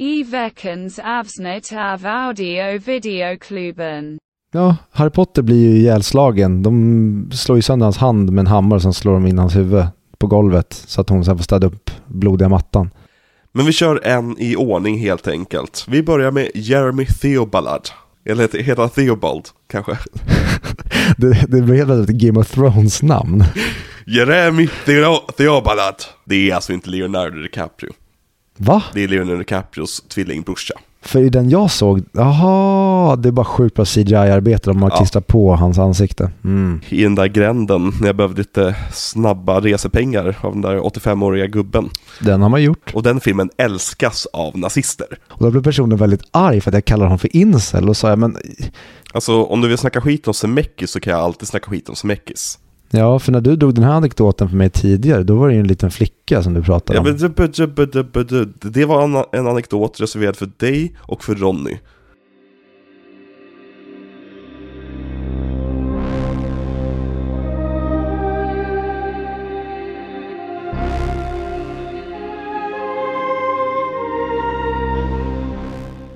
I veckans avsnitt av audio videoklubben. Ja, Harry Potter blir ju ihjälslagen. De slår ju sönder hans hand med en hammare som slår dem in hans huvud på golvet så att hon sen får städa upp blodiga mattan. Men vi kör en i ordning helt enkelt. Vi börjar med Jeremy Theobald. Eller heter, han Theobald kanske? Det, det blev väldigt Game of Thrones namn. Jeremy Theo- Theobald. Det är alltså inte Leonardo DiCaprio. Va? Det är Leonardo DiCaprios tvillingbrorsa. För i den jag såg, jaha, det är bara sjukt bra CGI-arbete. De har Ja. klistrat på hans ansikte. Mm. I den där gränden när jag behövde lite snabba resepengar av den där 85-åriga gubben. Den har man gjort. Och den filmen älskas av nazister. Och då blev personen väldigt arg för att jag kallar honom för incel och sa jag, men Alltså om du vill snacka skit om Zemeckis så kan jag alltid snacka skit om Zemeckis. Ja, för när du drog den här anekdoten för mig tidigare, då var det ju en liten flicka som du pratade Ja, om. men det- var en, en anekdot reserverad för dig och för Ronny.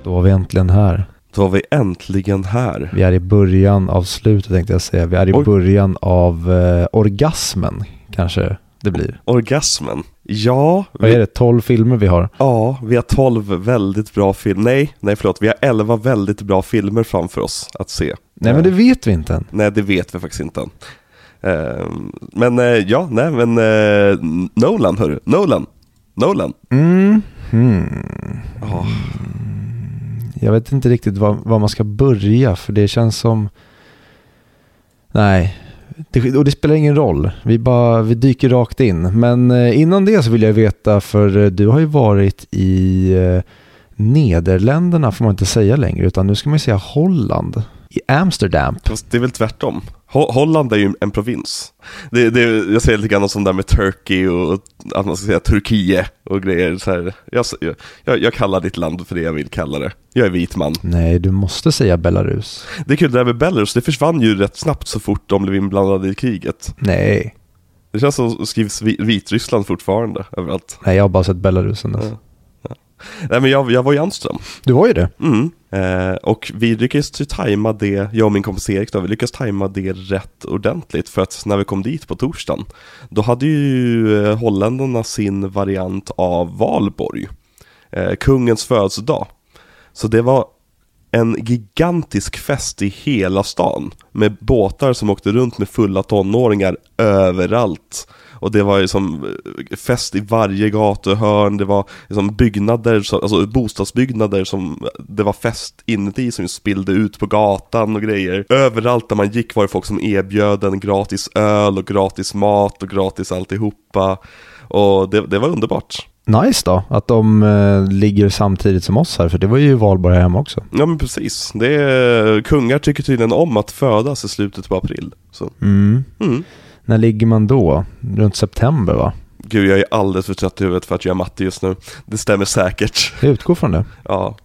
Då var vi äntligen här. Då var vi äntligen här. Vi är i början av slutet tänkte jag säga. Vi är i Oj. början av eh, orgasmen, kanske det blir. Orgasmen. Ja, Vad är det, 12 filmer vi har? ja, vi har 12 väldigt bra filmer. Nej, nej förlåt. Vi har 11 väldigt bra filmer framför oss att se. Nej men det vet vi inte än. Nej, det vet vi faktiskt inte än. Ehm, men eh, ja, nej men eh, Nolan hörru, Nolan. Nolan. Mm. Hmm. Ja. Jag vet inte riktigt var, var man ska börja för det känns som... Nej, det, och det spelar ingen roll. Vi, bara, vi dyker rakt in. Men eh, innan det så vill jag veta, för eh, du har ju varit i eh, Nederländerna får man inte säga längre, utan nu ska man ju säga Holland. I Amsterdam. Fast det är väl tvärtom. Ho- Holland är ju en provins. Det, det, jag säger lite grann som där med Turkey och att man ska säga Turkiet och grejer. Så här. Jag, jag, jag kallar ditt land för det jag vill kalla det. Jag är vit man. Nej, du måste säga Belarus. Det är kul det där med Belarus, det försvann ju rätt snabbt så fort de blev inblandade i kriget. Nej, Det känns som det skrivs Vi- Vitryssland fortfarande överallt. nej jag har bara sett Belarus sen dess. Ja. Nej men jag, jag var i Amsterdam. Du var ju det. Mm. Eh, och vi lyckades ju tajma det, jag och min kompis Erik då, vi lyckades tajma det rätt ordentligt för att när vi kom dit på torsdagen Då hade ju eh, holländarna sin variant av valborg eh, Kungens födelsedag. Så det var en gigantisk fest i hela stan Med båtar som åkte runt med fulla tonåringar överallt och det var ju som eh, fest i varje gatuhörn, det var liksom byggnader, så- alltså bostadsbyggnader som det var fest inuti som spillde ut på gatan och grejer. Överallt där man gick var det folk som erbjöd en gratis öl och gratis mat och gratis alltihopa. Och det, det var underbart. Nice då, att de eh, ligger samtidigt som oss här, för det var ju valborg här hemma också. Ja men precis, det är, kungar tycker tydligen om att födas i slutet på april. Så. Mm. Mm. När ligger man då? Runt september va? Gud jag är alldeles för trött i huvudet för att göra matte just nu. Det stämmer säkert. Jag utgår från det. Ja.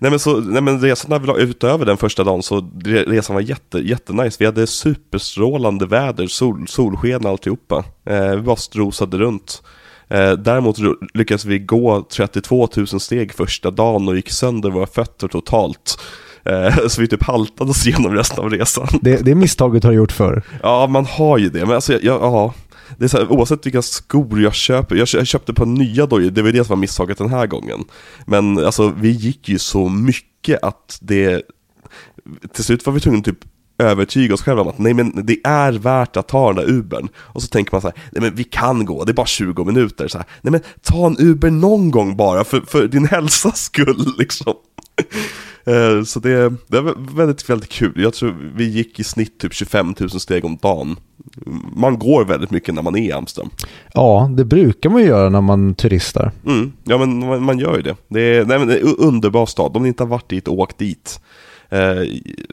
Nej men, så, nej men resan överlag- utöver den första dagen så re- resan var jätte, jättenice. Vi hade superstrålande väder, sol, solsken och alltihopa. Eh, vi bara strosade runt. Eh, däremot lyckades vi gå 32 000 steg första dagen och gick sönder våra fötter totalt. Eh, så vi typ haltade oss igenom resten av resan. Det, det misstaget har du gjort förr. Ja, man har ju det. Men alltså, jag, ja. Det är så här, oavsett vilka skor jag köper, jag, kö- jag köpte på nya dojor, det var det som var misstaget den här gången. Men alltså vi gick ju så mycket att det, till slut var vi tvungna typ övertyga oss själva om att nej men det är värt att ta den där Ubern. Och så tänker man så här, nej men vi kan gå, det är bara 20 minuter. Så här, nej men ta en Uber någon gång bara för, för din hälsas skull liksom. Eh, Så det, det var väldigt, väldigt kul. Jag tror vi gick i snitt typ 25 000 steg om dagen. Man går väldigt mycket när man är i Amsterdam. Ja, det brukar man göra när man turistar. Mm, ja men man, man gör ju det. Det är, nej, men det är en underbar stad. Om ni inte har varit dit, åk dit. Eh,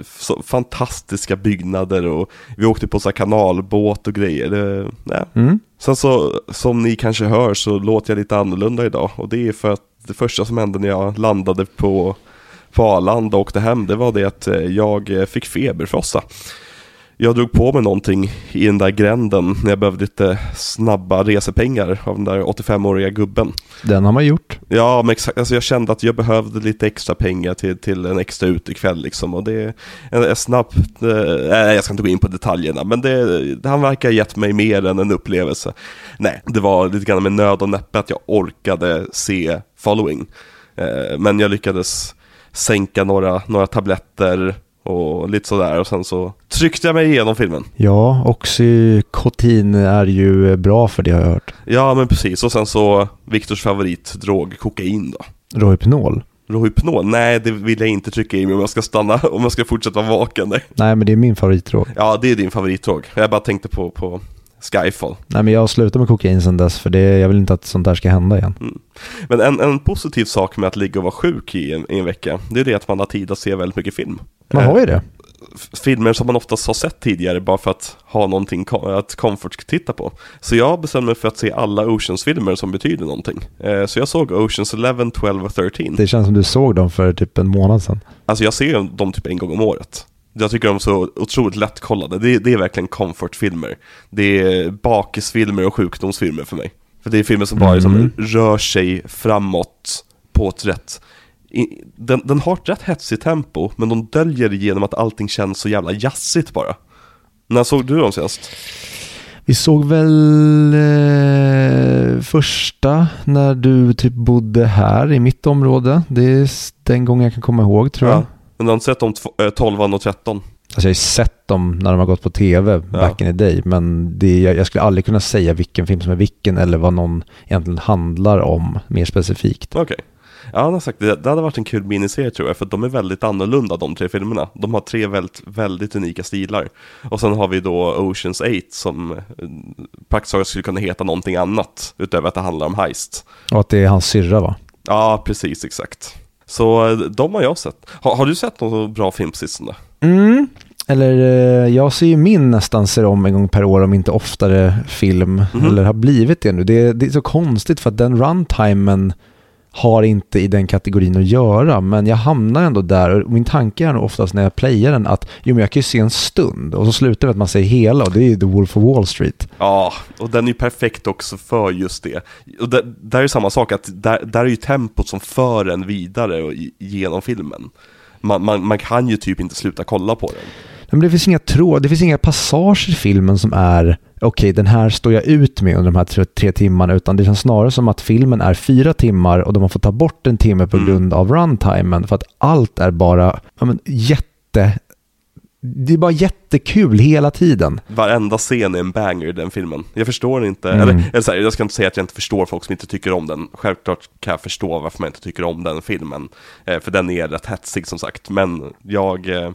så fantastiska byggnader och vi åkte på så kanalbåt och grejer. Det, nej. Mm. Sen så, som ni kanske hör så låter jag lite annorlunda idag. Och det är för att det första som hände när jag landade på, på Arlanda och åkte hem, det var det att eh, jag eh, fick feberfrossa. jag drog på mig någonting i den där gränden när jag behövde lite snabba resepengar av den där 85-åriga gubben. Den har man gjort. Ja, men exakt. Alltså jag kände att jag behövde lite extra pengar till, till en extra utekväll liksom. Och det är snabbt, eh, jag ska inte gå in på detaljerna, men det, han verkar ha gett mig mer än en upplevelse. Nej, det var lite grann med nöd och näppe att jag orkade se Following. Eh, men jag lyckades sänka några, några tabletter och lite sådär och sen så tryckte jag mig igenom filmen. Ja, oxykotin är ju bra för det har jag hört. Ja, men precis. Och sen så Viktors favoritdrog, kokain då. Rohypnol? Rohypnol? Nej, det vill jag inte trycka i mig om jag ska stanna, om jag ska fortsätta vara vaken. Nej, men det är min favoritdrog. Ja, det är din favoritdrog. Jag bara tänkte på, på Skyfall. Nej men jag har slutat med kokain sedan dess för det, jag vill inte att sånt där ska hända igen. Mm. Men en, en positiv sak med att ligga och vara sjuk i en, i en vecka, det är det att man har tid att se väldigt mycket film. Man har ju det. Filmer som man oftast har sett tidigare bara för att ha någonting att comfort titta på. Så jag bestämde mig för att se alla Oceans-filmer som betyder någonting. Eh, så jag såg Oceans 11, 12 och 13. Det känns som du såg dem för typ en månad sedan. Alltså jag ser dem typ en gång om året. Jag tycker de är så otroligt lättkollade. Det, det är verkligen comfortfilmer. Det är bakisfilmer och sjukdomsfilmer för mig. För det är filmer som bara liksom mm. rör sig framåt på ett rätt... Den, den har ett rätt hetsigt tempo, men de döljer det genom att allting känns så jävla jazzigt bara. När såg du dem senast? Vi såg väl eh, första när du typ bodde här i mitt område. Det är den gången jag kan komma ihåg tror jag. Ja. Men du har inte sett de 12 och 13? Alltså jag har ju sett dem när de har gått på tv ja. back in the day. Men det, jag, jag, skulle aldrig kunna säga vilken film som är vilken eller vad någon egentligen handlar om mer specifikt. Okej. Okay. Ja, sagt, det, det hade varit en kul miniserie tror jag, för de är väldigt annorlunda de tre filmerna. De har tre väldigt, väldigt unika stilar. Och sen har vi då Oceans 8 som eh, praktiskt taget skulle kunna heta någonting annat, utöver att det handlar om heist. Och att det är hans syrra va? Ja, precis, exakt. Så eh, de har jag sett. Har, har du sett någon bra film på sistone? Mm, eller eh, jag ser ju min nästan ser om en gång per år, om inte oftare, film. Mm. Eller har blivit det nu. Det, det är så konstigt för att den runtimen har inte i den kategorin att göra, men jag hamnar ändå där och min tanke är nog oftast när jag playar den att jo, men jag kan ju se en stund och så slutar det med att man ser hela och det är ju The Wolf of Wall Street. Ja, och den är ju perfekt också för just det. Och där, där är samma sak, att där, där är ju tempot som för en vidare genom filmen. Man, man, man kan ju typ inte sluta kolla på den. Men det finns inga tråd, det finns inga passager i filmen som är okej, okay, den här står jag ut med under de här tre, tre, timmarna, utan det känns snarare som att filmen är fyra timmar och de har fått ta bort en timme på mm. grund av runtimen, för att allt är bara ja, men, jätte... Det är bara jättekul hela tiden. Varenda scen är en banger i den filmen. Jag förstår inte, mm. eller, eller så här, jag ska inte säga att jag inte förstår folk som inte tycker om den. Självklart kan jag förstå varför man inte tycker om den filmen. Eh, för den är rätt hetsig som sagt. Men jag, eh,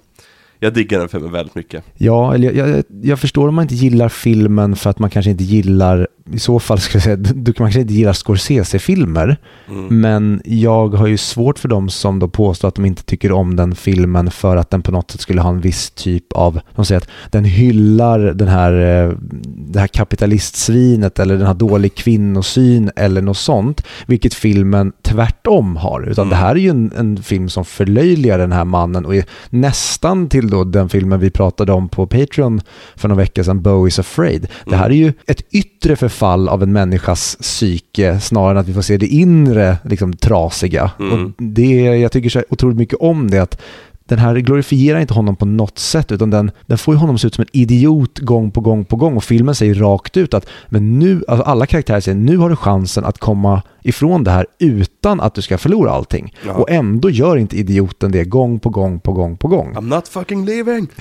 jag diggar den filmen väldigt mycket. Ja, eller jag, jag, jag, förstår om man inte gillar filmen för att man kanske inte gillar, i så fall skulle jag säga, du kanske inte gillar Scorsese-filmer. Mm. Men jag har ju svårt för dem som då påstår att de inte tycker om den filmen för att den på något sätt skulle ha en viss typ av, de säger att den hyllar den här, eh, det här kapitalistsvinet eller den här dålig kvinnosyn eller något sånt. Vilket filmen tvärtom har. Utan mm. det här är ju en, en film som förlöjligar den här mannen och är nästan till till då den filmen vi pratade om på Patreon för några veckor sedan, Bo is afraid. Det här är ju ett yttre förfall av en människas psyke snarare än att vi får se det inre liksom, trasiga. Mm. Och det, jag tycker så otroligt mycket om det, att den här glorifierar inte honom på något sätt utan den, den får ju honom se ut som en idiot gång på gång på gång och filmen säger rakt ut att men nu, alltså alla karaktärer säger nu har du chansen att komma ifrån det här utan att du ska förlora allting. Ja. Och ändå gör inte idioten det gång på gång på gång på gång. I'm not fucking leaving!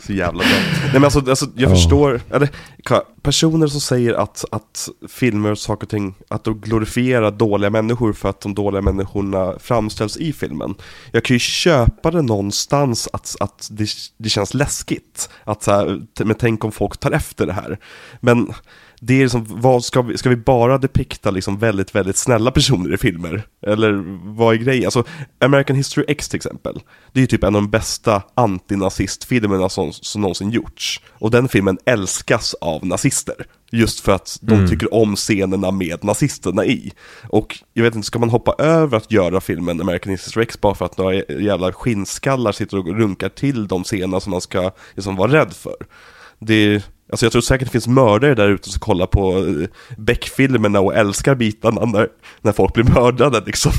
Så jävla bra. Nej men alltså, alltså jag oh. förstår, eller personer som säger att, att filmer och saker och ting, att de glorifierar dåliga människor för att de dåliga människorna framställs i filmen. Jag kan ju köpa det någonstans att, att det, det känns läskigt. Att så här, men tänk om folk tar efter det här. Men det är liksom, vad ska vi, ska vi bara depikta liksom väldigt, väldigt snälla personer i filmer? Eller vad är grejen? Alltså, American History X till exempel, det är ju typ en av de bästa antinazistfilmerna som, som någonsin gjorts. Och den filmen älskas av nazister. Just för att de Mm. tycker om scenerna med nazisterna i. Och jag vet inte, ska man hoppa över att göra filmen American History X bara för att några jävla skinnskallar sitter och runkar till de scenerna som man ska liksom vara rädd för? Det, alltså jag tror säkert det finns mördare där ute som kollar på eh, Beck-filmerna och älskar bitarna när, när folk blir mördade liksom.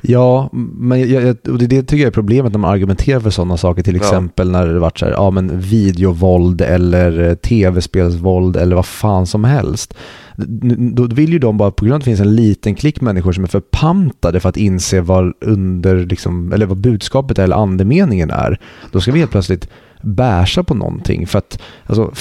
Ja, men jag, och det, det tycker jag är problemet när man argumenterar för sådana saker. Till Ja. exempel när det varit så här, ja men videovåld eller eh, tv-spelsvåld eller vad fan som helst. Då vill ju de bara, på grund av att det finns en liten klick människor som är förpantade för att inse vad under, liksom, eller vad budskapet eller andemeningen är. Då ska vi helt plötsligt bärsa på någonting. För att, alltså,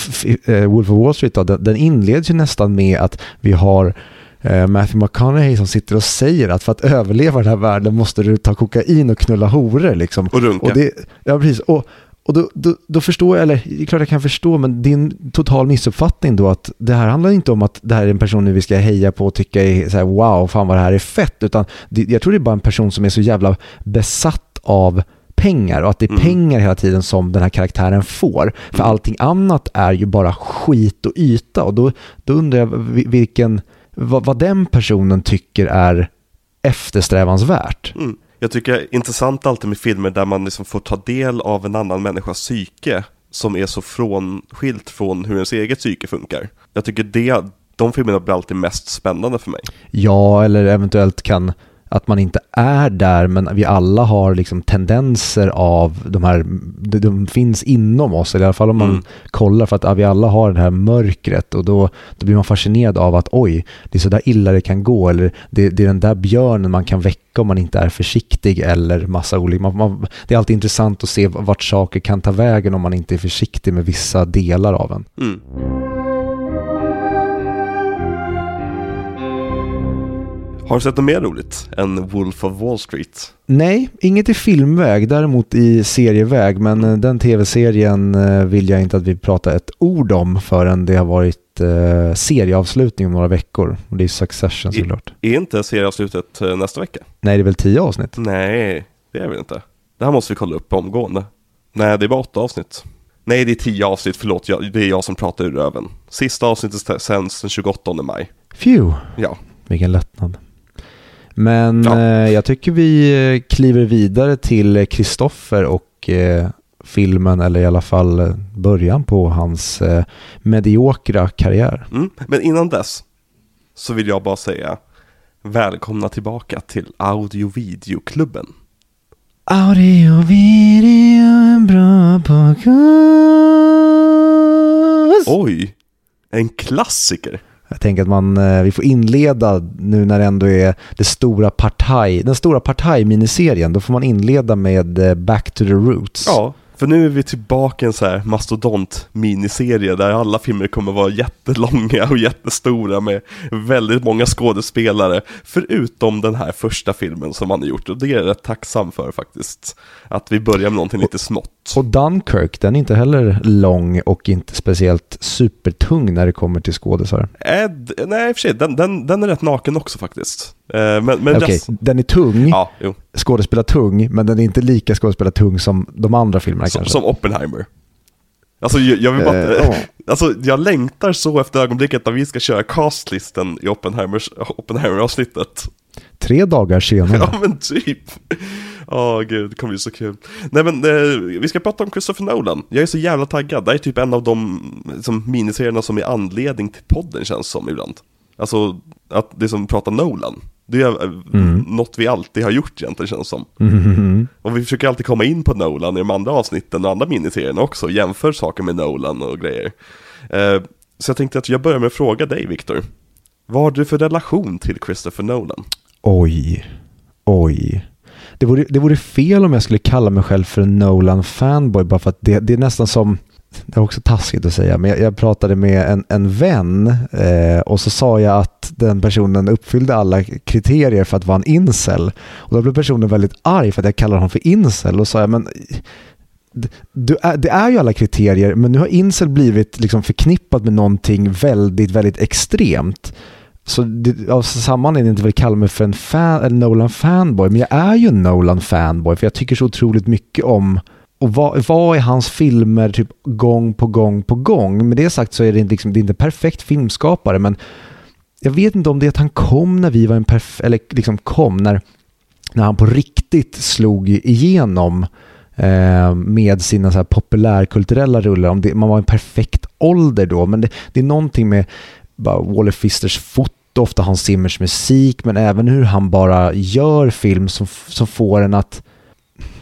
eh, Wolf of Wall Street då, den, den inleds ju nästan med att vi har eh, Matthew McConaughey som sitter och säger att för att överleva den här världen måste du ta kokain och knulla horor liksom. Och runka. Och det, ja, precis. Och, och då, då, då förstår jag, eller det är klart jag kan förstå, men din total missuppfattning då att det här handlar inte om att det här är en person nu vi ska heja på och tycka är så här, wow, fan vad det här är fett, utan det, jag tror det är bara en person som är så jävla besatt av pengar och att det är Mm. pengar hela tiden som den här karaktären får. För Mm. allting annat är ju bara skit och yta och då, då undrar jag vi- vilken, vad, vad den personen tycker är eftersträvansvärt. Mm. Jag tycker det är intressant alltid med filmer där man liksom får ta del av en annan människas psyke som är så frånskilt från hur ens eget psyke funkar. Jag tycker det, de filmerna blir alltid mest spännande för mig. Ja, eller eventuellt kan att man inte är där men vi alla har liksom tendenser av de här, de, finns inom oss, eller i alla fall om man Mm. kollar för att ja, vi alla har det här mörkret och då, då blir man fascinerad av att oj, det är så där illa det kan gå eller det, det är den där björnen man kan väcka om man inte är försiktig eller massa olika. Man, man, det är alltid intressant att se vart saker kan ta vägen om man inte är försiktig med vissa delar av en. Mm. Har du sett något mer roligt än Wolf of Wall Street? Nej, inget i filmväg, däremot i serieväg, men eh, den tv-serien eh, vill jag inte att vi pratar ett ord om förrän det har varit eh, serieavslutning om några veckor. Och det är Succession såklart. Är inte serieavslutet eh, nästa vecka? Nej, det är väl tio avsnitt? Nej, det är väl inte. Det här måste vi kolla upp omgående. Nej, det är bara åtta avsnitt. Nej, det är tio avsnitt, förlåt, jag, det är jag som pratar ur röven. Sista avsnittet sänds den 28 maj. Phew, Ja, vilken lättnad. Men Ja. eh, jag tycker vi eh, kliver vidare till Kristoffer och eh, filmen, eller i alla fall början på hans eh, mediokra karriär. mm. men innan dess så vill jag bara säga välkomna tillbaka till Audio-videoklubben. Audio, video, en bra podcast. Oj, en klassiker. Jag tänker att man, eh, vi får inleda nu när det ändå är det stora partaj, den stora partaj-miniserien. Då får man inleda med eh, Back to the Roots. Ja, för nu är vi tillbaka i en så här mastodont-miniserie där alla filmer kommer vara jättelånga och jättestora med väldigt många skådespelare. Förutom den här första filmen som han har gjort och det är jag rätt tacksam för faktiskt. Att vi börjar med någonting lite smått. Och Dunkirk, den är inte heller lång och inte speciellt supertung när det kommer till skådisar. Äh, d- nej, i och för sig, den, den, den är rätt naken också faktiskt. Eh, men men Okej, rest- den är tung, Ja, jo. skådespelartung, men den är inte lika skådespelartung som de andra filmerna Som, kanske. som Oppenheimer. Alltså jag, jag vill bara... Eh. Alltså jag längtar så efter ögonblicket att vi ska köra castlisten i Oppenheimers, Oppenheimer-avsnittet. Tre dagar senare. Ja men typ. Åh gud, det kommer bli så kul. Nej men eh, vi ska prata om Christopher Nolan. Jag är så jävla taggad. Det här är typ en av de liksom, miniserierna som är anledning till podden känns som ibland. Alltså att det som pratar Nolan. Det är eh, Mm. något vi alltid har gjort egentligen känns som. Mhm. Och vi försöker alltid komma in på Nolan i de andra avsnitten och andra miniserierna också. Jämför saker med Nolan och grejer. Eh, så jag tänkte att jag börjar med att fråga dig Viktor. Vad har du för relation till Christopher Nolan? Oj, oj. Det vore, det vore fel om jag skulle kalla mig själv för en Nolan-fanboy bara för att det, det är nästan som, det är också taskigt att säga, men jag, jag pratade med en, en vän eh, och så sa jag att den personen uppfyllde alla kriterier för att vara en incel. Och då blev personen väldigt arg för att jag kallade honom för incel och sa jag, men det, är, det är ju alla kriterier, men nu har incel blivit liksom förknippat med någonting väldigt, väldigt extremt. Så det, av samma anledning inte vill kalla mig för en fan, en Nolan-fanboy, men jag är ju en Nolan-fanboy, för jag tycker så otroligt mycket om och vad, vad är hans filmer typ gång på gång på gång? Med det sagt så är det inte, liksom, det är inte en perfekt filmskapare, men jag vet inte om det är att han kom när vi var en perfekt, eller liksom kom när, när han på riktigt slog igenom eh, med sina så här populärkulturella rullar, om det, man var en perfekt ålder då, men det, det är någonting med bara Waller Fisters foto, ofta Hans Zimmers musik, men även hur han bara gör film som, som får en att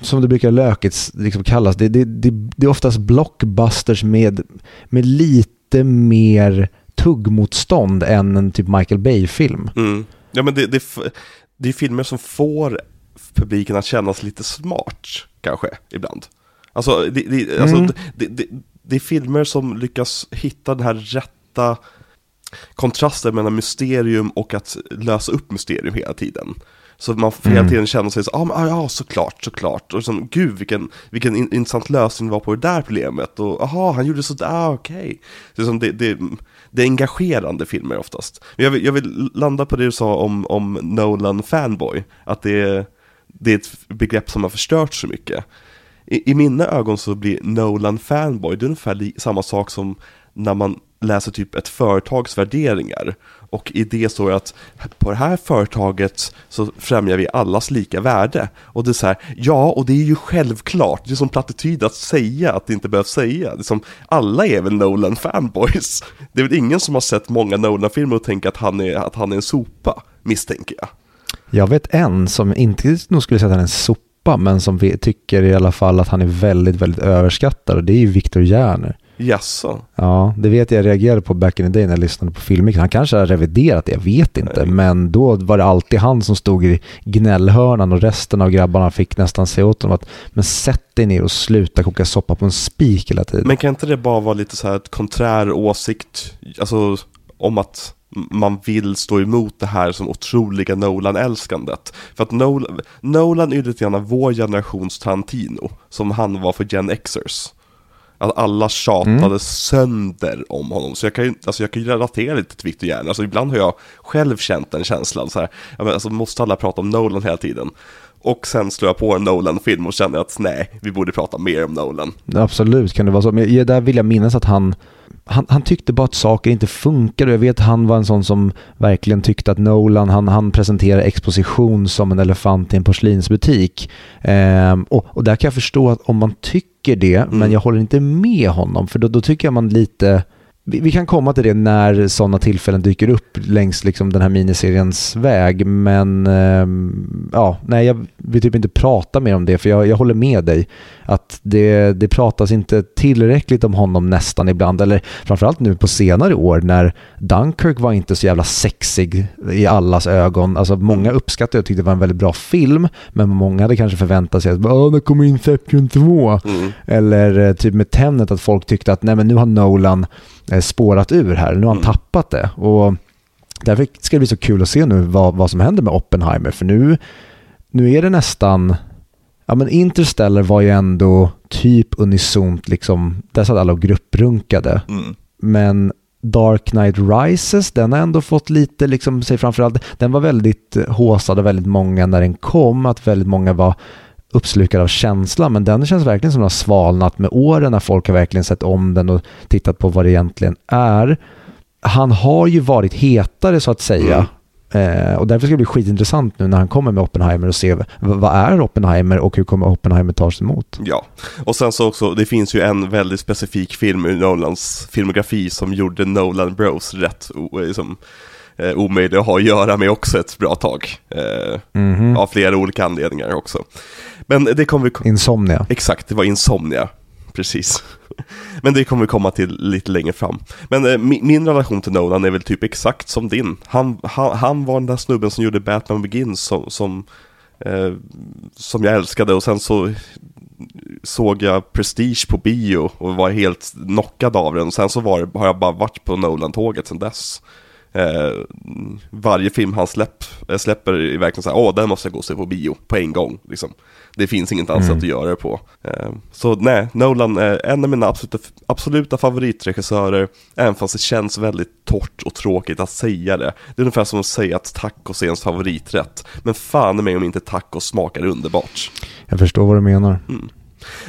som det brukar lökigt liksom kallas, det, det, det, det är oftast blockbusters med, med lite mer tuggmotstånd än en typ Michael Bay-film. Mm. Ja men det, det, det är filmer som får publiken att kännas lite smart, kanske, ibland. Alltså, det, det, alltså mm. det, det, det, är filmer som lyckas hitta den här rätta kontrasten mellan mysterium och att lösa upp mysterium hela tiden. Så man får hela mm. tiden känna sig så, ah, ah, ja såklart, såklart. Och liksom, gud vilken, vilken intressant lösning var på det där problemet. Och aha, han gjorde sådär, ah, okej. Okay. Det, det, det är engagerande filmer oftast. Men jag vill, jag vill landa på det du sa om, om Nolan fanboy. Att det är, det är ett begrepp som har förstört så mycket. I, I mina ögon så blir Nolan fanboy, det är ungefär samma sak som när man läser typ ett företags värderingar och i det står att på det här företaget så främjar vi allas lika värde. Och det är så här, ja, och det är ju självklart. Det är som plattityd att säga att det inte behövs säga. Det är som, alla är väl Nolan-fanboys. Det är väl ingen som har sett många Nolan-filmer och tänker att han, är, att han är en sopa, misstänker jag. Jag vet en som inte nog skulle säga att han är en sopa, men som vi tycker i alla fall att han är väldigt, väldigt överskattad och det är ju Victor Järner. Jaså? Ja, det vet jag. Reagerade på back in the day när jag lyssnade på Filmix. Han kanske har reviderat det, jag vet inte. Men då var det alltid han som stod i gnällhörnan och resten av grabbarna fick nästan säga åt honom att men sätt dig ner och sluta koka soppa på en spik hela tiden. Men kan inte det bara vara lite så här ett konträr åsikt, alltså om att man vill stå emot det här som otroliga Nolan-älskandet. För att Nolan, Nolan är ju lite grann vår generations Tarantino, som han var för Gen Xers. Att alla tjatade mm. sönder om honom. Så jag kan ju alltså jag kan ju relatera lite till Victor Järn. Alltså ibland har jag själv känt den känslan. Så här, alltså måste alla prata om Nolan hela tiden? Och sen slår jag på en Nolan-film och känner att nej, vi borde prata mer om Nolan. Absolut kan det vara så. Men där vill jag minnas att han han, han, tyckte bara att saker inte funkade. Jag vet att han var en sån som verkligen tyckte att Nolan, han, han presenterar exposition som en elefant i en porslinsbutik. Ehm, och, och där kan jag förstå att om man tycker det, mm. men jag håller inte med honom, för då, då tycker jag man lite vi, kan komma till det när sådana tillfällen dyker upp längs liksom den här miniseriens väg. Men eh, ja, nej, jag vill typ inte prata mer om det för jag, jag håller med dig. Att det, det pratas inte tillräckligt om honom nästan ibland. Eller framförallt nu på senare år när Dunkirk var inte så jävla sexig i allas ögon. Alltså många uppskattade och tyckte det var en väldigt bra film. Men många hade kanske förväntat sig att Åh, det kommer Inception 2. Mm. Eller eh, typ med Tenet att folk tyckte att nej men nu har Nolan spårat ur här. Nu har han mm. tappat det. Och därför ska det bli så kul att se nu vad, vad som händer med Oppenheimer. För nu, nu är det nästan... Ja men Interstellar var ju ändå typ unisont liksom, där satt alla och grupprunkade. Mm. Men Dark Knight Rises, den har ändå fått lite, liksom, säg framförallt, den var väldigt håsad av väldigt många när den kom, att väldigt många var uppslukad av känslan, men den känns verkligen som den har svalnat med åren när folk har verkligen sett om den och tittat på vad det egentligen är. Han har ju varit hetare så att säga. Mm. Eh, och därför ska det bli skitintressant nu när han kommer med Oppenheimer och se vad är Oppenheimer och hur kommer Oppenheimer tas emot. Ja, och sen så också, det finns ju en väldigt specifik film ur Nolans filmografi som gjorde Nolan Bros rätt liksom, eh, omöjlig att ha att göra med också ett bra tag. Eh, mm -hmm. Av flera olika anledningar också. Men det kommer vi... Insomnia. Exakt, det var Insomnia. Precis. Men det kommer vi komma till lite längre fram. Men eh, min relation till Nolan är väl typ exakt som din. Han, han, han var den där snubben som gjorde Batman Begins som, som, eh, som jag älskade och sen så såg jag Prestige på bio och var helt knockad av den. Sen så var, har jag bara varit på Nolan-tåget sen dess. Eh, varje film han släpp, eh, släpper är verkligen så här, åh den måste jag gå och se på bio på en gång. Liksom. Det finns inget annat Mm. sätt att göra det på. Eh, så nej, Nolan är en av mina absoluta, absoluta favoritregissörer, även fast det känns väldigt torrt och tråkigt att säga det. Det är ungefär som att säga att tacos är ens favoriträtt. Men fan mig om inte tacos smakar underbart. Jag förstår vad du menar.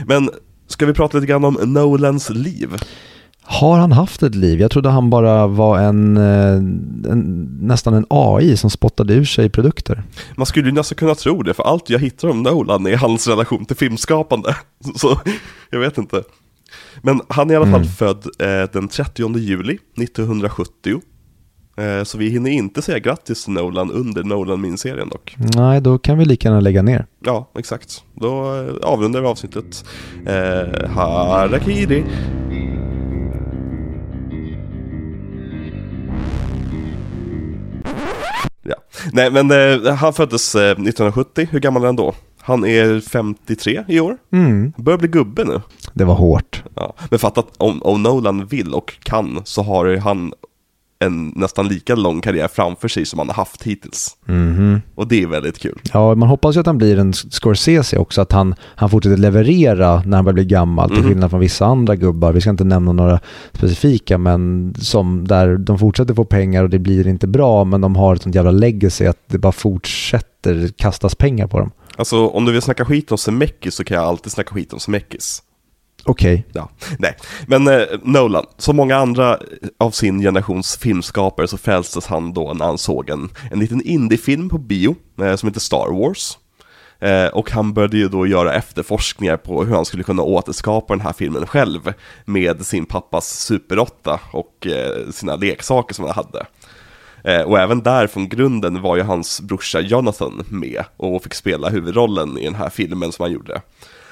Men ska vi prata lite grann om Nolans liv? Har han haft ett liv? Jag trodde han bara var en, eh, en nästan en AI som spottade ur sig produkter. Man skulle ju nästan kunna tro det, för allt jag hittar om Nolan är hans relation till filmskapande. Så jag vet inte. Men han är i alla fall Mm. född eh, den 30 juli 1970. Eh, så vi hinner inte säga grattis till Nolan under Nolan-miniserien dock. Nej, då kan vi lika gärna lägga ner. Ja, exakt. Då eh, avrundar vi avsnittet. Eh, harakiri! Ja. Nej, men eh, han föddes eh, 1970. Hur gammal är han då? Han är 53 i år. Mm, Börjar bli gubbe nu. det var hårt. Ja. Men fatta att om, om Nolan vill och kan så har han en nästan lika lång karriär framför sig som han har haft hittills. Mhm. Och det är väldigt kul. Ja, man hoppas ju att han blir en Scorsese också, att han, han fortsätter leverera när han börjar bli gammal, till Mhm. skillnad från vissa andra gubbar. Vi ska inte nämna några specifika, men som där de fortsätter få pengar och det blir inte bra, men de har ett sånt jävla legacy att det bara fortsätter kastas pengar på dem. Alltså om du vill snacka skit om Zemeckis så kan jag alltid snacka skit om Zemeckis. Okej. Ja, nej. Men eh, Nolan, som många andra av sin generations filmskapare så frälstes han då när han såg en, en liten indiefilm på bio eh, som heter Star Wars. Eh, och han började ju då göra efterforskningar på hur han skulle kunna återskapa den här filmen själv med sin pappas Super 8 och eh, sina leksaker som han hade. Eh, och även där från grunden var ju hans brorsa Jonathan med och fick spela huvudrollen i den här filmen som han gjorde.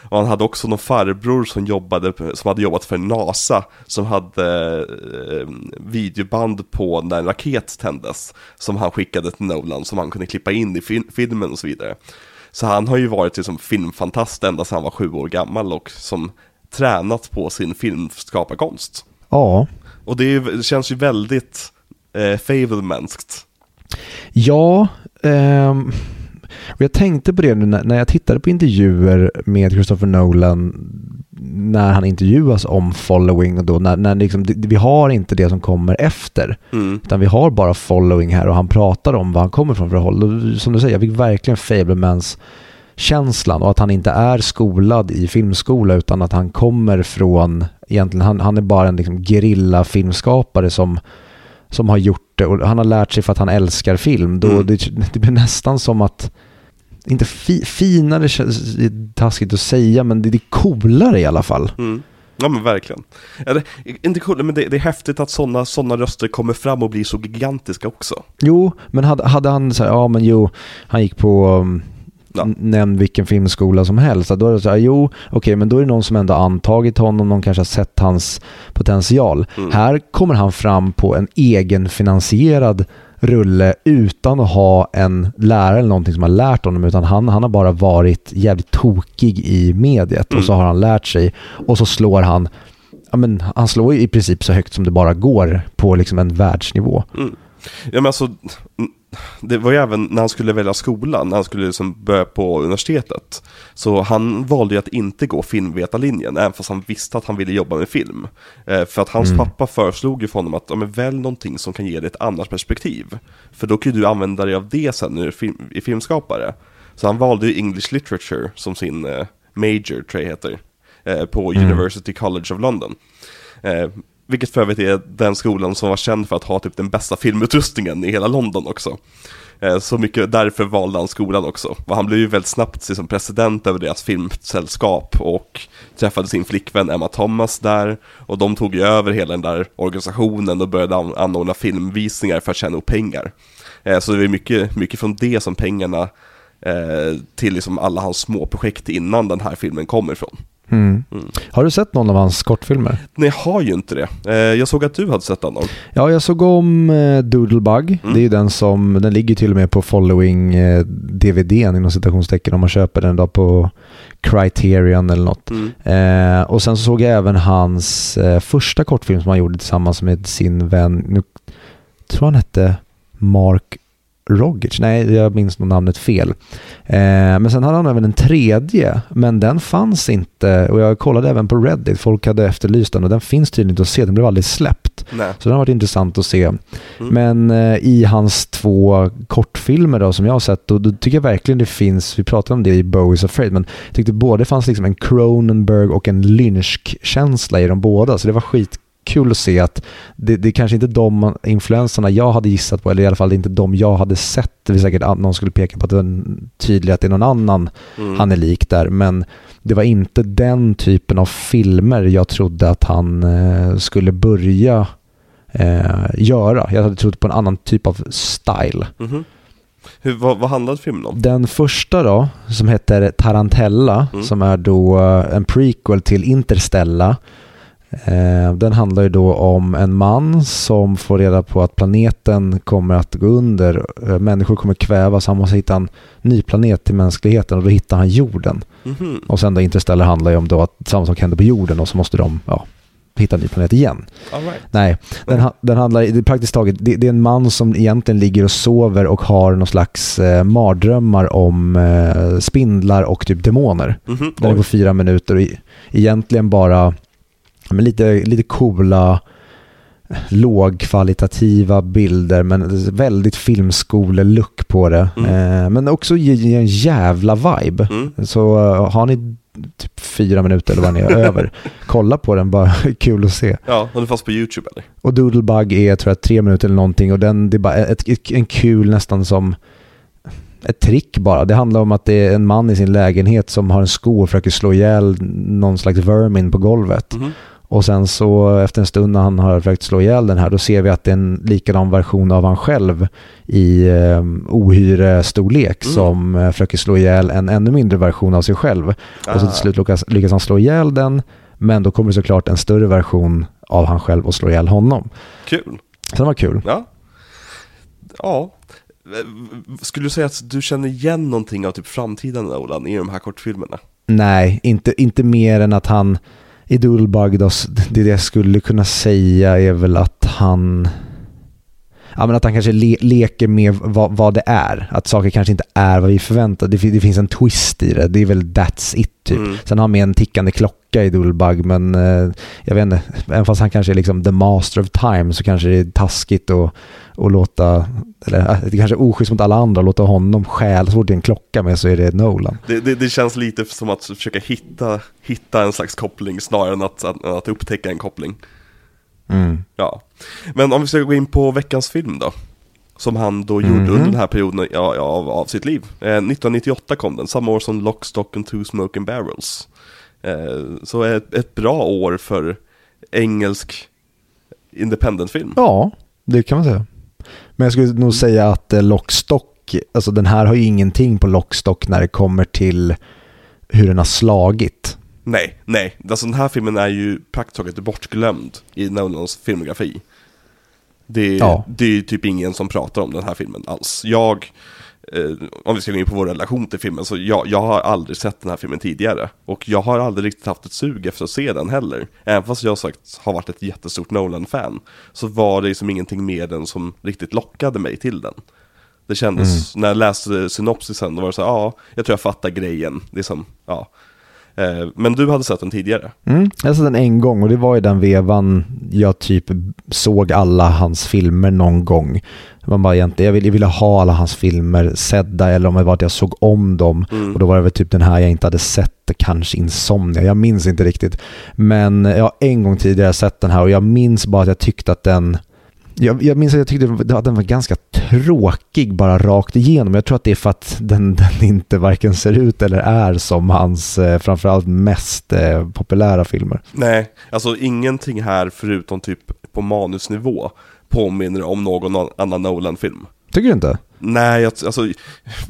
Och han hade också någon farbror som, jobbade, som hade jobbat för NASA som hade eh, videoband på när en raket tändes som han skickade till Nolan som han kunde klippa in i fil- filmen och så vidare. Så han har ju varit liksom filmfantast ända sedan han var sju år gammal och som tränat på sin filmskaparkonst. Ja. Och det, är, det känns ju väldigt eh. Ja, ehm, och jag tänkte på det nu när, jag tittade på intervjuer med Christopher Nolan när han intervjuas om following och då när, när liksom, vi har inte det som kommer efter Mm. utan vi har bara following här och han pratar om var han kommer från för håll. Som du säger, jag fick verkligen Fablemans känslan och att han inte är skolad i filmskola utan att han kommer från, egentligen han, han är bara en liksom filmskapare som, som har gjort det och han har lärt sig för att han älskar film. Då Mm. det, det blir nästan som att, inte fi, finare det är taskigt att säga men det, det är coolare i alla fall. Mm. Ja men verkligen. Eller, inte cool, men det, det är häftigt att sådana såna röster kommer fram och blir så gigantiska också. Jo, men hade, hade han så här, ja men jo, han gick på, um, Ja. nämn vilken filmskola som helst. Då är det så här, jo, okej, men då är det någon som ändå antagit honom, någon kanske har sett hans potential. Mm. Här kommer han fram på en egenfinansierad rulle utan att ha en lärare eller någonting som har lärt honom, utan han, han har bara varit jävligt tokig i mediet Mm. och så har han lärt sig och så slår han Ja, men han slår i princip så högt som det bara går på liksom en världsnivå. Mm. Ja men alltså, det var ju även när han skulle välja skola, när han skulle liksom börja på universitetet. Så han valde ju att inte gå filmvetarlinjen, även fast han visste att han ville jobba med film. Eh, för att hans Mm. pappa föreslog ju för honom att, ja, men välj någonting som kan ge dig ett annat perspektiv. För då kan ju du använda dig av det sen när du är film, är filmskapare. Så han valde ju English Literature som sin eh, major, tror jag heter, eh, på Mm. University College of London. Vilket för övrigt är den skolan som var känd för att ha typ den bästa filmutrustningen i hela London också. Eh, så mycket därför valde han skolan också. Och han blev ju väldigt snabbt liksom, president över deras filmsällskap och träffade sin flickvän Emma Thomas där. Och de tog ju över hela den där organisationen och började anordna filmvisningar för att tjäna upp pengar. Eh, så det är mycket, mycket från det som pengarna eh, till liksom alla hans småprojekt innan den här filmen kommer ifrån. Mm. Mm. Har du sett någon av hans kortfilmer? Nej, jag har ju inte det. Eh, jag såg att du hade sett då. Ja, jag såg om eh, Doodlebug. Mm. Det är ju den som, den ligger till och med på following eh, DVDn inom citationstecken om man köper den då på Criterion eller något. Mm. Eh, och sen så såg jag även hans första kortfilm som han gjorde tillsammans med sin vän, nu tror han hette Mark Rogic, nej jag minns nog namnet fel. Eh, men sen hade han även en tredje, men den fanns inte och jag kollade även på Reddit, folk hade efterlyst den och den finns tydligen inte att se, den blev aldrig släppt. Nej. Så den har varit intressant att se. Men eh, i hans två kortfilmer då, som jag har sett, då, då tycker jag verkligen det finns, vi pratade om det i Bowie's Afraid, men jag tyckte både fanns liksom en Cronenberg och en Lynch-känsla i de båda, så det var skitkul att se att det, det är kanske inte de influenserna jag hade gissat på, eller i alla fall inte de jag hade sett. Det är säkert att någon skulle peka på att det var tydligt att det är någon annan Mm. han är lik där, men det var inte den typen av filmer jag trodde att han eh, skulle börja eh, göra. Jag hade trott på en annan typ av style. Mhm. Hur, vad, vad handlade filmen om? Den första då, som heter Tarantella, Mm. som är då eh, en prequel till Interstellar. Eh, den handlar ju då om en man som får reda på att planeten kommer att gå under. Eh, människor kommer kvävas, han måste hitta en ny planet till mänskligheten och då hittar han jorden. Mhm. Och sen då Interstellar handlar ju om då att samma sak händer på jorden och så måste de ja, hitta en ny planet igen. Right. Nej, den, den handlar, det är praktiskt taget, det, det är en man som egentligen ligger och sover och har någon slags eh, mardrömmar om eh, spindlar och typ demoner. Mhm. Den är på fyra minuter och egentligen bara men lite, lite coola lågkvalitativa bilder men väldigt filmskolelook på det. Mm. Eh, men också ge, en jävla vibe. Mm. Så eh, har ni typ fyra minuter eller vad ni är över, kolla på den, bara kul att se. Ja, den fanns på YouTube eller? Och Doodlebug är tror jag tre minuter eller någonting och den, det är bara ett, ett, en kul nästan som ett trick bara. Det handlar om att det är en man i sin lägenhet som har en sko och försöker slå ihjäl någon slags vermin på golvet. Mhm. Och sen så efter en stund när han har försökt slå ihjäl den här, då ser vi att det är en likadan version av han själv i eh, ohyre-storlek Mm. som eh, försöker slå ihjäl en ännu mindre version av sig själv. Och så Ah. till slut lyckas, lyckas han slå ihjäl den, men då kommer såklart en större version av han själv och slå ihjäl honom. Kul. Så det var kul. Ja. Ja. Skulle du säga att du känner igen någonting av typ framtiden Nolan i de här kortfilmerna? Nej, inte, inte mer än att han i Doodlebug, då, s- det jag skulle kunna säga är väl att han Ja, men att han kanske le, leker med vad, vad det är. Att saker kanske inte är vad vi förväntar. Det, det finns en twist i det. Det är väl that's it typ. Mm. Sen har han med en tickande klocka i Doodlebug men eh, jag vet inte, även fast han kanske är liksom the master of time så kanske det är taskigt att, att låta, eller eh, det kanske är oschysst mot alla andra att låta honom stjäla, så fort det är en klocka med så är det Nolan. Det, det, det känns lite som att försöka hitta, hitta en slags koppling snarare än att, att, att upptäcka en koppling. Mm. Ja. Men om vi ska gå in på veckans film då. Som han då gjorde Mhm. under den här perioden ja, av, av sitt liv. Eh, 1998 kom den, samma år som Lock, Stock and Two Smoking Barrels. Eh, så ett, ett bra år för engelsk independent-film. Ja, det kan man säga. Men jag skulle nog säga att eh, Lockstock, alltså den här har ju ingenting på Lockstock när det kommer till hur den har slagit. Nej, nej. Alltså den här filmen är ju praktiskt taget bortglömd i Nolans filmografi. Det, Ja. det är ju typ ingen som pratar om den här filmen alls. Jag, eh, om vi ska gå in på vår relation till filmen, så jag, jag har aldrig sett den här filmen tidigare. Och jag har aldrig riktigt haft ett sug efter att se den heller. Även fast jag sagt har varit ett jättestort Nolan-fan, så var det som ingenting med den som riktigt lockade mig till den. Det kändes, när jag läste synopsisen, då var det så här, ja, jag tror jag fattar grejen. Det är som, ja. Eh, Men du hade sett den tidigare? Mm. Jag sett den en gång och det var i den vevan jag typ såg alla hans filmer någon gång. Man bara egentligen, jag ville, ville ha alla hans filmer sedda eller om det var att jag såg om dem. Mm. Och då var det väl typ den här jag inte hade sett, kanske Insomnia, jag minns inte riktigt. Men jag har en gång tidigare sett den här och jag minns bara att jag tyckte att den jag, jag minns att jag tyckte att den var ganska tråkig bara rakt igenom. Jag tror att det är för att den, den inte varken ser ut eller är som hans eh, framförallt mest eh, populära filmer. Nej, alltså ingenting här förutom typ på manusnivå påminner om någon annan Nolan-film. Tycker du inte? Nej, jag- alltså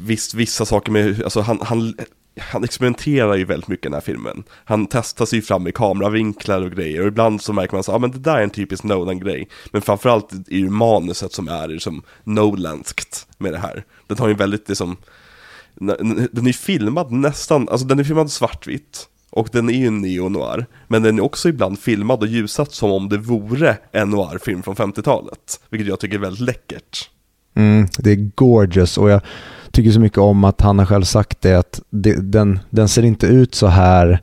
visst, vissa saker med, alltså han, han, han experimenterar ju väldigt mycket i den här filmen. Han testar sig fram i kameravinklar och grejer och ibland så märker man så ja ah, men det där är en typisk Nolan-grej. Men framförallt är det ju manuset som är liksom Nolanskt med det här. Den har ju väldigt liksom, den är ju filmad nästan, alltså den är filmad svartvitt. och den är ju en neo-noir. Men den är också ibland filmad och ljusat som om det vore en noir-film från 50-talet. Vilket jag tycker är väldigt läckert. Mm, det är gorgeous och jag tycker så mycket om att han har själv sagt det att det, den, den ser inte ut så här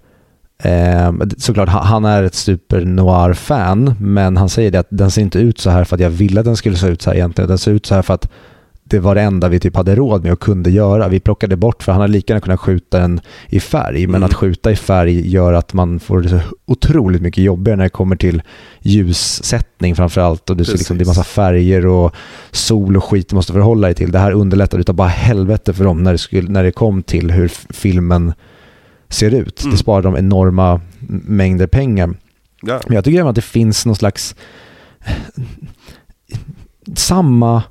Eh, såklart, han är ett super noir-fan, men han säger det att den ser inte ut så här för att jag ville att den skulle se ut så här egentligen. Den ser ut så här för att det var det enda vi typ hade råd med och kunde göra. Vi plockade bort, för han hade lika gärna kunnat skjuta den i färg, men mm. att skjuta i färg gör att man får det så otroligt mycket jobbigare när det kommer till ljussättning framförallt och det, liksom, det är massa färger och sol och skit du måste förhålla dig till. Det här underlättade utav bara helvete för dem när det, skulle, när det kom till hur filmen ser ut. Mm. Det sparar dem enorma mängder pengar. Ja. Men jag tycker även att det finns någon slags samma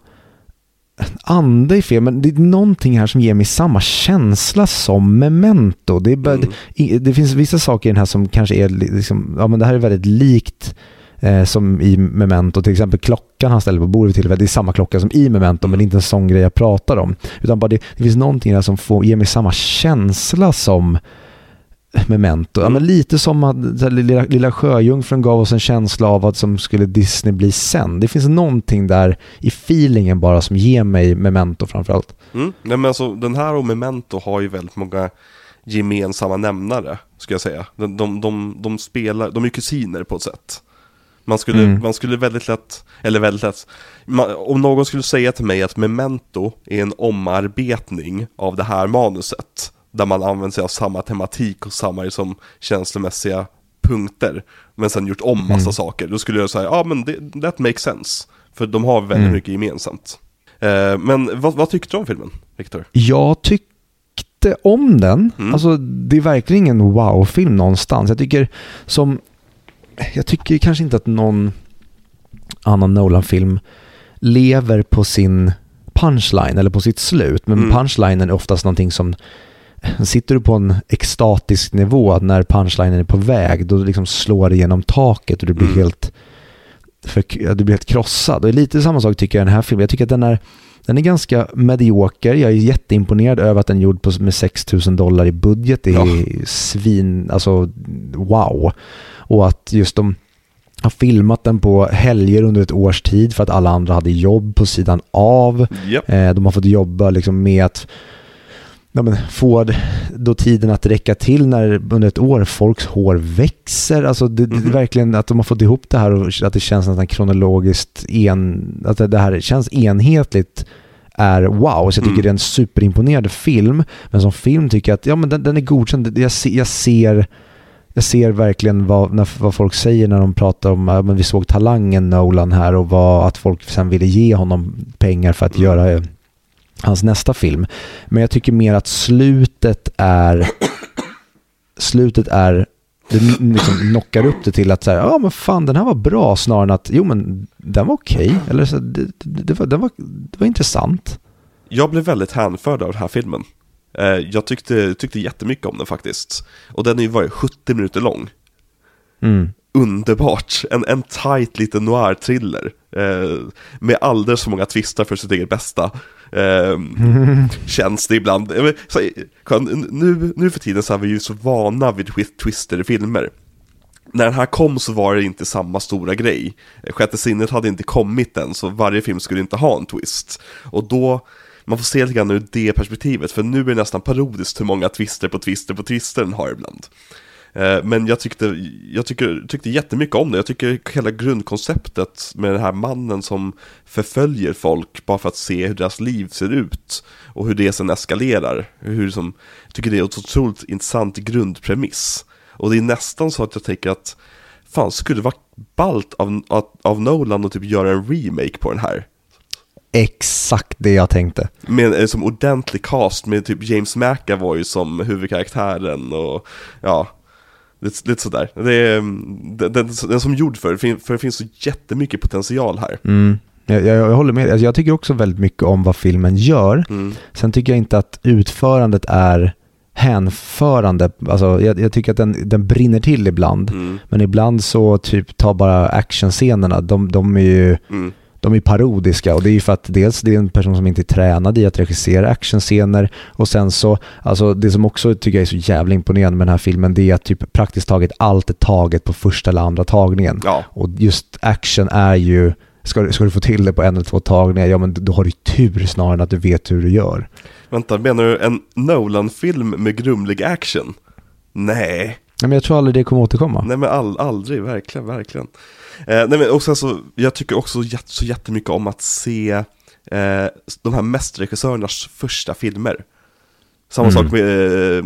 ande i film, men det är någonting här som ger mig samma känsla som Memento. Det, är bara, mm. det, det, finns vissa saker i den här som kanske är liksom, ja men det här är väldigt likt eh, som i Memento, till exempel klockan han ställer på bordet till, det är samma klocka som i Memento, men det är inte en sån grej jag pratar om. Utan bara det, det finns någonting här som får, ger mig samma känsla som memento. Ja, men lite som att lilla, lilla sjöjungfrun gav oss en känsla av vad som skulle Disney bli sen. Det finns någonting där i feelingen bara som ger mig memento framförallt. Mm. Nej, men alltså, den här och memento har ju väldigt många gemensamma nämnare, ska jag säga. De, de, de, de spelar, de är kusiner på ett sätt. Man skulle, mm. man skulle väldigt lätt, eller väldigt lätt, man, om någon skulle säga till mig att Memento är en omarbetning av det här manuset, där man använder sig av samma tematik och samma liksom, känslomässiga punkter. Men sen gjort om massa mm. saker. Då skulle jag säga, ja men det, that makes sense. För de har väldigt mm. mycket gemensamt. Eh, men vad, vad, tyckte du om filmen, Viktor? Jag tyckte om den. Mm. Alltså det är verkligen ingen wow-film någonstans. Jag tycker som, jag tycker kanske inte att någon annan Nolan-film lever på sin punchline eller på sitt slut. Men mm. punchlinen är oftast någonting som sitter du på en extatisk nivå när punchlinen är på väg, då liksom slår det genom taket och du blir mm. helt för, du blir helt krossad. Och lite samma sak tycker jag i den här filmen. Jag tycker att den är, den är ganska medioker. Jag är jätteimponerad över att den är gjord på, med 6 000 dollar i budget. Det är ja. svin, alltså wow. Och att just de har filmat den på helger under ett års tid för att alla andra hade jobb på sidan av. Yep. Eh, de har fått jobba liksom med att ja, men, få då tiden att räcka till när under ett år folks hår växer. Alltså det, mm det, mhm. verkligen att de har fått ihop det här och att det känns nästan kronologiskt en, att det här känns enhetligt är wow. Så jag tycker mm. det är en superimponerande film. Men som film tycker jag att ja, men den, den är godkänd. Jag, se, jag ser jag ser verkligen vad, när, vad folk säger när de pratar om att vi såg talangen Nolan här och vad, att folk sen ville ge honom pengar för att mm. göra hans nästa film. Men jag tycker mer att slutet är slutet är det liksom knockar upp det till att så ja men fan den här var bra snarare än att jo men den var okej. Okay. Eller så, det, det, var, det, var, det var intressant. Jag blev väldigt hänförd av den här filmen. Eh, jag tyckte, tyckte jättemycket om den faktiskt. Och den är ju varit 70 minuter lång. Mm. Underbart, en, en tight liten noir-thriller. Eh, med alldeles för många twistar för sitt eget bästa. Eh, känns det ibland. Så, nu, nu för tiden så är vi ju så vana vid twister i filmer. När den här kom så var det inte samma stora grej. Sjätte sinnet hade inte kommit än, så varje film skulle inte ha en twist. Och då, man får se lite grann ur det perspektivet, för nu är det nästan parodiskt hur många twister på twister på twister den har ibland. Eh, men jag tyckte, jag tycker, tyckte jättemycket om det. Jag tycker hela grundkonceptet med den här mannen som förföljer folk bara för att se hur deras liv ser ut. Och hur det sen eskalerar. Hur som, jag tycker det är ett otroligt intressant grundpremiss. Och det är nästan så att jag tänker att fan, skulle det vara ballt av, av, av Nolan att typ göra en remake på den här? Exakt det jag tänkte. Med en som ordentlig cast med typ James McAvoy som huvudkaraktären och ja, Lite, lite sådär. Det är, den, den, den som gjord för, för det finns så jättemycket potential här. Mm. Jag, jag, jag, håller med. Alltså jag tycker också väldigt mycket om vad filmen gör. Mm. Sen tycker jag inte att utförandet är hänförande. Alltså, jag, jag tycker att den, den brinner till ibland. Mm. Men ibland så typ ta bara actionscenerna. De, de är ju... Mm de är parodiska och det är ju för att dels det är en person som inte är tränad i att regissera actionscener och sen så, alltså det som också tycker jag är så jävla imponerande med den här filmen det är att typ praktiskt taget allt är taget på första eller andra tagningen. Ja. Och just action är ju, ska, ska du få till det på en eller två tagningar, ja men då har du tur snarare än att du vet hur du gör. Vänta, menar du en Nolan-film med grumlig action? Nej, Ja, men jag tror aldrig det kommer återkomma. nej men all, aldrig, verkligen, verkligen. Eh, nej men också så, jag tycker också jät, så jättemycket om att se eh, de här mästerregissörernas första filmer. Samma Mm. sak med, eh,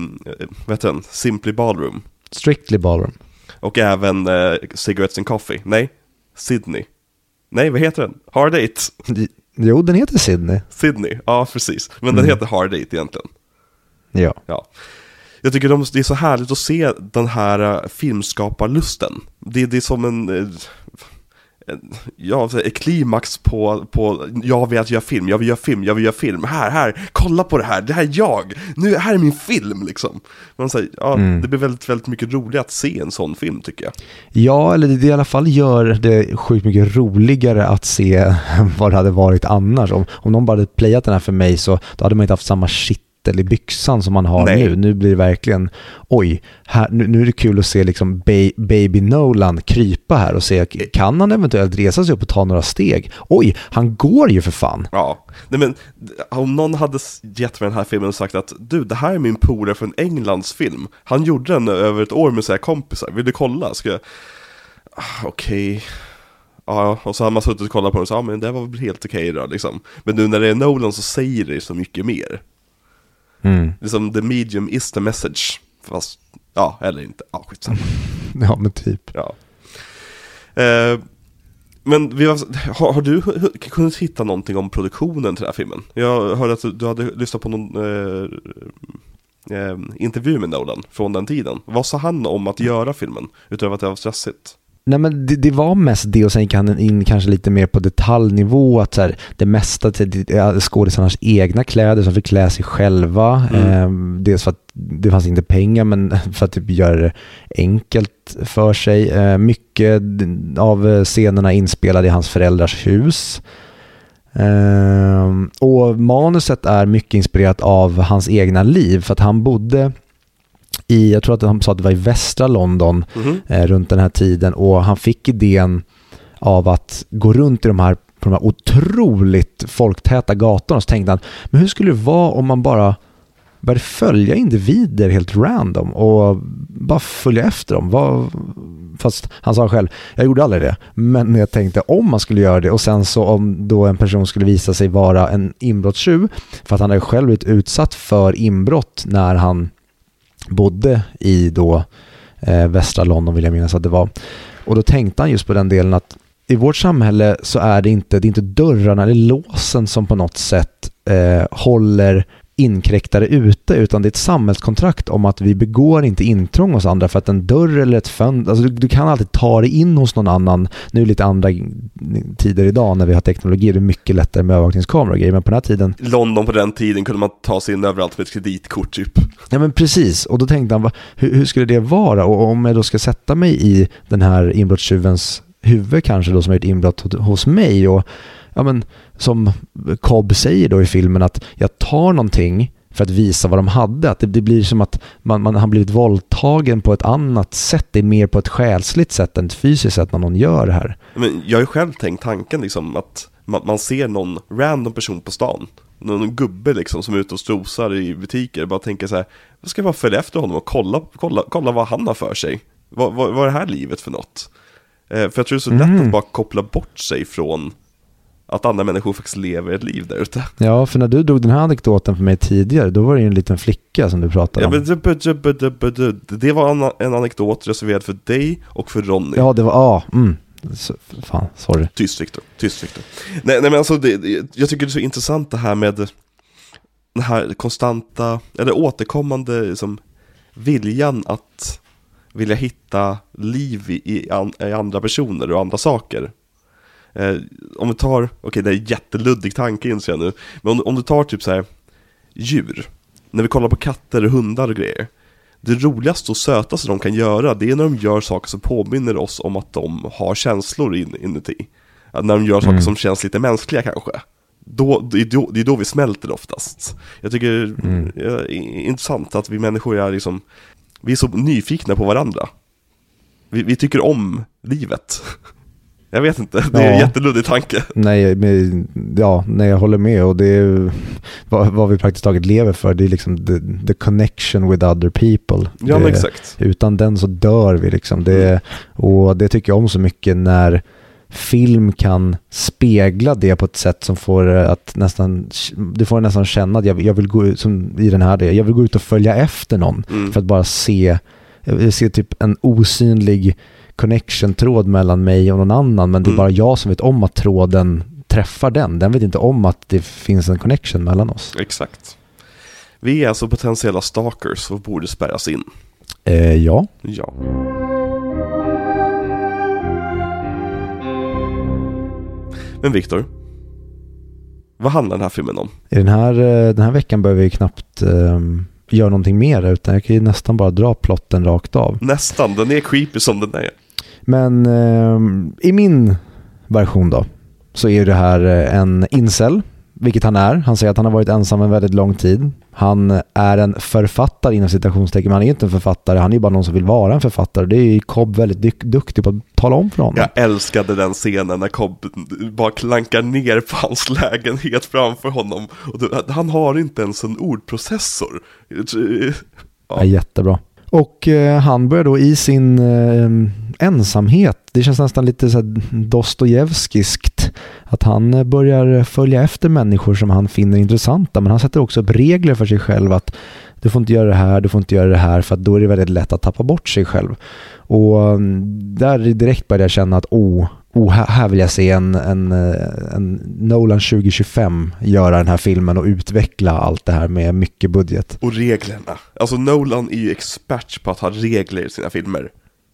vad heter den, Simply Ballroom. Strictly ballroom. Och även eh, Cigarettes and Coffee, nej, Sydney. Nej, vad heter den? Hard Eight. Jo, den heter Sydney. Sydney, ja precis. Men Mm. den heter Hard Eight egentligen. Ja. Ja. Jag tycker de, det är så härligt att se den här uh, filmskaparlusten. Det, det är som en, eh, ja, ett klimax på, på, jag vill att göra film, jag vill göra film, jag vill göra film, här, här, kolla på det här, det här är jag, nu, här är min film liksom. Man säger, ja, Mm. det blir väldigt, väldigt mycket roligare att se en sån film tycker jag. Ja, eller det i alla fall gör det sjukt mycket roligare att se vad det hade varit annars. Om, om någon bara hade playat den här för mig så då hade man inte haft samma kittel i byxan som man har Nej. nu. Nu blir det verkligen, oj, här, nu, nu är det kul att se liksom ba- Baby Nolan krypa här och se, kan han eventuellt resa sig upp och ta några steg? Oj, han går ju för fan. Ja, nej men om någon hade gett mig den här filmen och sagt att du, det här är min polare från Englands film. Han gjorde den över ett år med sina kompisar, vill du kolla? Ska jag... Ah, Okej. Ja, och så har man suttit och kollat på den och sagt, ja men det var väl helt okej då liksom. Men nu när det är Nolan så säger det så mycket mer. Mm. Liksom the medium is the message. Fast, ja, eller inte. Ja, skitsamma. Ja, men typ. Ja. Eh, men vi har, har, har du kunnat hitta någonting om produktionen till den här filmen? Jag hörde att du, du hade lyssnat på någon eh, eh, intervju med Nolan från den tiden. Vad sa han om att göra filmen? Utöver att det var stressigt. Nej men det, det var mest det och sen gick han in kanske lite mer på detaljnivå att så här, det mesta till skådisarnas egna kläder som fick klä sig själva. Eh, dels för att det fanns inte pengar men för att typ göra det enkelt för sig. Eh, mycket av scenerna inspelade i hans föräldrars hus. Eh, och manuset är mycket inspirerat av hans egna liv för att han bodde i, jag tror att han sa att det var i västra London Mhm. eh, runt den här tiden och han fick idén av att gå runt i de här, på de här otroligt folktäta gatorna så tänkte han, men hur skulle det vara om man bara började följa individer helt random och bara följa efter dem? Vad, fast han sa själv, jag gjorde aldrig det, men jag tänkte om man skulle göra det och sen så om då en person skulle visa sig vara en inbrottstjuv, för att han hade själv blivit utsatt för inbrott när han bodde i då eh, västra London vill jag minnas att det var. Och då tänkte han just på den delen att i vårt samhälle så är det inte, det är inte dörrarna eller låsen som på något sätt eh, håller inkräktare ute utan det är ett samhällskontrakt om att vi begår inte intrång hos andra för att en dörr eller ett fönster, alltså du, du kan alltid ta dig in hos någon annan. Nu är det lite andra tider idag när vi har teknologi, det är mycket lättare med övervakningskameror och grejer men på den här tiden London på den tiden kunde man ta sig in överallt med ett kreditkort typ. Ja men precis, och då tänkte han, hur, hur skulle det vara? Och om jag då ska sätta mig i den här inbrottstjuvens huvud kanske då som har gjort inbrott hos mig och ja men som Cobb säger då i filmen att jag tar någonting för att visa vad de hade. Att det, det blir som att man, man har blivit våldtagen på ett annat sätt. Det är mer på ett själsligt sätt än ett fysiskt sätt när någon gör det här. Men jag har ju själv tänkt tanken liksom att man, man ser någon random person på stan. Någon gubbe liksom som är ute och strosar i butiker. Bara tänker så här, vad ska jag bara följa efter honom och kolla, kolla, kolla vad han har för sig. Vad, vad, vad är det här livet för något? Eh, för jag tror det är så lätt Mm. att bara koppla bort sig från att andra människor faktiskt lever ett liv där ute. Ja, för när du drog den här anekdoten för mig tidigare, då var det ju en liten flicka som du pratade Ja, om. men det, var en, anekdot reserverad för dig och för Ronny. Ja, det var, ja, mm. Fan, sorry. Tyst Viktor, tyst Viktor. Nej, nej men alltså, det- jag tycker det är så intressant det här med den här konstanta, eller återkommande liksom, viljan att vilja hitta liv i, i, an, i andra personer och andra saker. Eh, om vi tar, okej det är en jätteluddig tanke inser jag nu, men om, om du tar typ så här djur, när vi kollar på katter och hundar och grejer, det roligaste och sötaste de kan göra, det är när de gör saker som påminner oss om att de har känslor in, inuti. Att när de gör saker Mm. som känns lite mänskliga kanske. Då, det, är då, det är då vi smälter oftast. Jag tycker Mm. det är intressant att vi människor är liksom, vi är så nyfikna på varandra. Vi, vi tycker om livet. Jag vet inte, det är en Ja. jätteluddig tanke. Nej, men, ja, nej, jag håller med och det är vad, vad vi praktiskt taget lever för. Det är liksom the, the connection with other people. Ja, det, exakt. Utan den så dör vi liksom. Det, och det tycker jag om så mycket när film kan spegla det på ett sätt som får att nästan, du får nästan känna att jag, jag vill gå ut, som i den här, jag vill gå ut och följa efter någon Mm. för att bara se, vill se typ en osynlig connection-tråd mellan mig och någon annan, men det är Mm. bara jag som vet om att tråden träffar den. Den vet inte om att det finns en connection mellan oss. Exakt. Vi är alltså potentiella stalkers och borde spärras in. Eh, ja. Ja. Men Viktor, vad handlar den här filmen om? I den här, eh, den här veckan behöver vi knappt eh, göra någonting mer, utan jag kan ju nästan bara dra plotten rakt av. Nästan, den är creepy som den är. Men eh, i min version då, så är det här eh, en incel, vilket han är. Han säger att han har varit ensam en väldigt lång tid. Han är en författare inom citationstecken, men han är inte en författare, han är ju bara någon som vill vara en författare. Det är ju Cobb väldigt duktig på att tala om för honom. Jag älskade den scenen när Cobb bara klankar ner på hans lägenhet framför honom. Han har inte ens en ordprocessor. Ja. jättebra. Och eh, han börjar då i sin eh, ensamhet, det känns nästan lite så Dostojevskiskt, att han eh, börjar följa efter människor som han finner intressanta, men han sätter också upp regler för sig själv att du får inte göra det här, du får inte göra det här, för att då är det väldigt lätt att tappa bort sig själv. Och mm, där direkt började jag känna att oh, oh här, vill jag se en, en, eh, en Nolan 2025 göra den här filmen och utveckla allt det här med mycket budget. Och reglerna. Alltså Nolan är ju expert på att ha regler i sina filmer.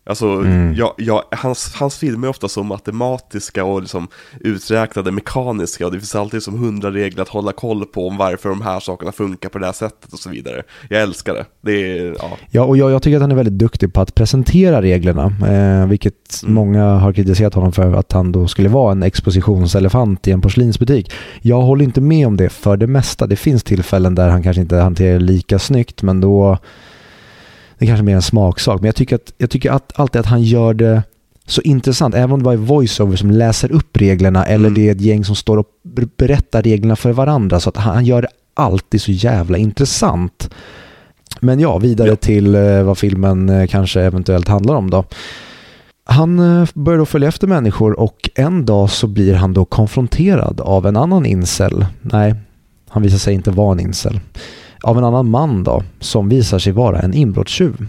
Alltså, Mm. ja, ja, hans, hans filmer är ofta så matematiska och liksom uträknade mekaniska och det finns alltid som hundra regler att hålla koll på om varför de här sakerna funkar på det här sättet och så vidare. Jag älskar det. Det är, ja. Ja, och jag, jag tycker att han är väldigt duktig på att presentera reglerna, eh, vilket Mm. många har kritiserat honom för att han då skulle vara en expositionselefant i en porslinsbutik. Jag håller inte med om det för det mesta. Det finns tillfällen där han kanske inte hanterar det lika snyggt, men då det är kanske mer en smaksak. Men jag tycker, att, jag tycker att, alltid att han gör det så intressant, även om det bara är voiceover som läser upp reglerna eller Mm. det är ett gäng som står och ber- berättar reglerna för varandra, så att han, han gör det alltid så jävla intressant. Men ja, vidare Ja. till eh, vad filmen eh, kanske eventuellt handlar om då. Han eh, börjar då följa efter människor och en dag så blir han då konfronterad av en annan incel. Nej, han visar sig inte vara en incel. Av en annan man då, som visar sig vara en inbrottstjuv.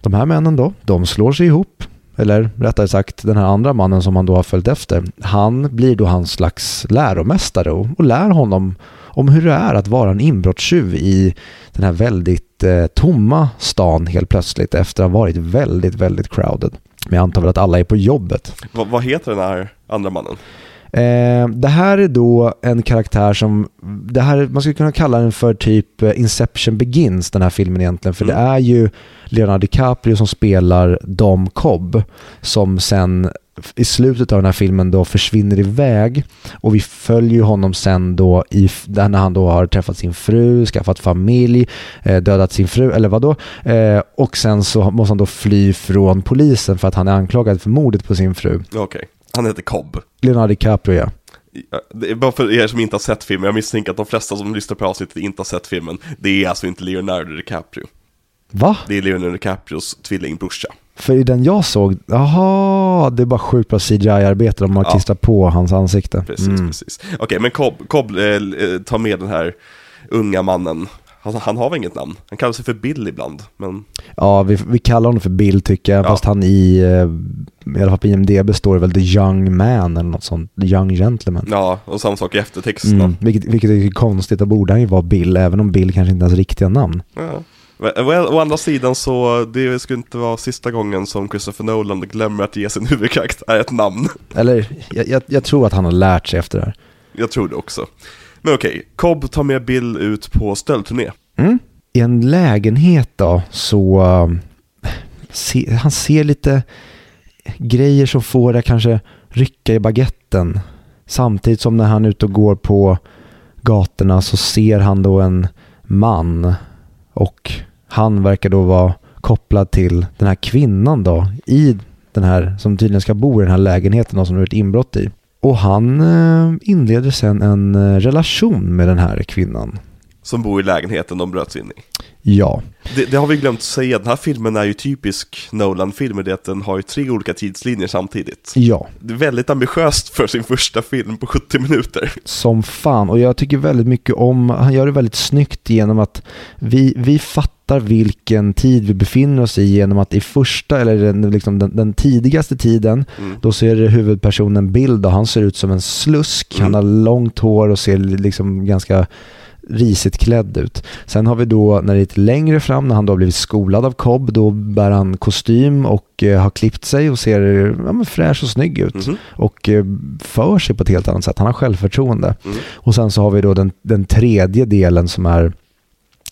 De här männen då, de slår sig ihop. Eller rättare sagt, den här andra mannen som han då har följt efter. Han blir då hans slags läromästare och, och lär honom om hur det är att vara en inbrottstjuv i den här väldigt eh, tomma stan helt plötsligt efter att ha varit väldigt, väldigt crowded. Men jag antar väl att alla är på jobbet. V vad heter den här andra mannen? Eh, det här är då en karaktär som, det här, man skulle kunna kalla den för typ eh, Inception Begins, den här filmen egentligen. För Mm. det är ju Leonardo DiCaprio som spelar Dom Cobb, som sen i slutet av den här filmen då försvinner iväg och vi följer honom sen då i, när han då har träffat sin fru, skaffat familj, eh, dödat sin fru, eller vadå? Eh, och sen så måste han då fly från polisen för att han är anklagad för mordet på sin fru. Okej, han heter Cobb. Leonardo DiCaprio ja. Det är bara för er som inte har sett filmen, jag misstänker att de flesta som lyssnar på avsnittet inte har sett filmen. Det är alltså inte Leonardo DiCaprio. Va? Det är Leonardo DiCaprios tvillingbrorsa. För i den jag såg, jaha, det är bara sjukt bra CGI-arbete de har Ja. klistrat på hans ansikte. Precis, Mm. precis. Okej, men Cobb, Cobb eh, eh, tar med den här unga mannen. Han, han har väl inget namn? Han kallar sig för Bill ibland, men Ja, vi, vi kallar honom för Bill tycker jag, Ja. fast han i, eh, i alla fall på IMDB står det väl The Young Man eller något sånt, The Young Gentleman. ja, och samma sak i eftertexterna. Mm, vilket, vilket är konstigt, då borde han ju vara Bill, även om Bill kanske inte är hans riktiga namn. Ja. Well, å andra sidan så, det skulle inte vara sista gången som Christopher Nolan glömmer att ge sin huvudkaraktär ett namn. Eller, jag, jag, jag tror att han har lärt sig efter det här. Jag tror det också. Men okej, Cobb tar med Bill ut på stöldturné. Mm. I en lägenhet då så uh, se, han ser lite grejer som får det kanske rycka i baguetten. Samtidigt som när han är ute och går på gatorna så ser han då en man och han verkar då vara kopplad till den här kvinnan då i den här som tydligen ska bo i den här lägenheten som har ett inbrott i. Och han eh, inleder sen en eh, relation med den här kvinnan. Som bor i lägenheten de bröt sig in i. Ja. Det, det, har vi glömt säga, den här filmen är ju typisk Nolan-film i det att den har ju tre olika tidslinjer samtidigt. Ja. Det är väldigt ambitiöst för sin första film på 70 minuter. Som fan, och jag tycker väldigt mycket om, han gör det väldigt snyggt genom att vi, vi fattar vilken tid vi befinner oss i genom att i första, eller den, liksom den, den tidigaste tiden, mm. då ser huvudpersonen Bill och han ser ut som en slusk, mm. han har långt hår och ser liksom ganska risigt klädd ut. Sen har vi då när det är lite längre fram när han då har blivit skolad av Cobb, då bär han kostym och eh, har klippt sig och ser ja, fräsch och snygg ut. Mm. Och eh, för sig på ett helt annat sätt. Han har självförtroende. Mm. Och sen så har vi då den, den tredje delen som är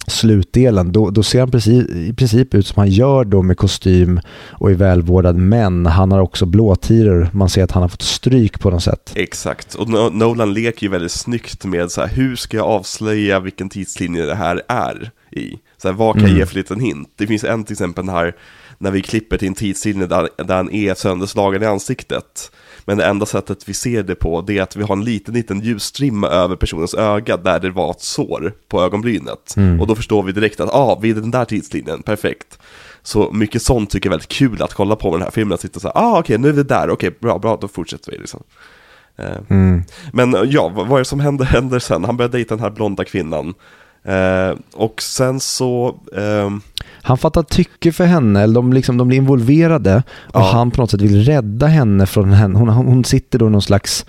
slutdelen, då, då ser han precis, i princip ut som han gör då med kostym och är välvårdad, men han har också blåtiror. Man ser att han har fått stryk på något sätt. Exakt, och Nolan leker ju väldigt snyggt med så här, hur ska jag avslöja vilken tidslinje det här är i? Så här, vad kan jag mm. ge för liten hint? Det finns en till exempel här, när vi klipper till en tidslinje där, där han är sönderslagen i ansiktet. Men det enda sättet vi ser det på det är att vi har en liten, liten ljusstrimma över personens öga där det var ett sår på ögonbrynet. Mm. Och då förstår vi direkt att, ah, vid den där tidslinjen, perfekt. Så mycket sånt tycker jag är väldigt kul att kolla på med den här filmen, att sitta så här, ah okej, okay, nu är vi där, okej, okay, bra, bra, då fortsätter vi liksom. Eh, mm. Men ja, vad är det som händer, händer sen? Han börjar dejta den här blonda kvinnan. Eh, och sen så... Eh... Han fattar tycke för henne, eller de, liksom, de blir involverade och ja. han på något sätt vill rädda henne från henne. Hon, hon sitter då i någon slags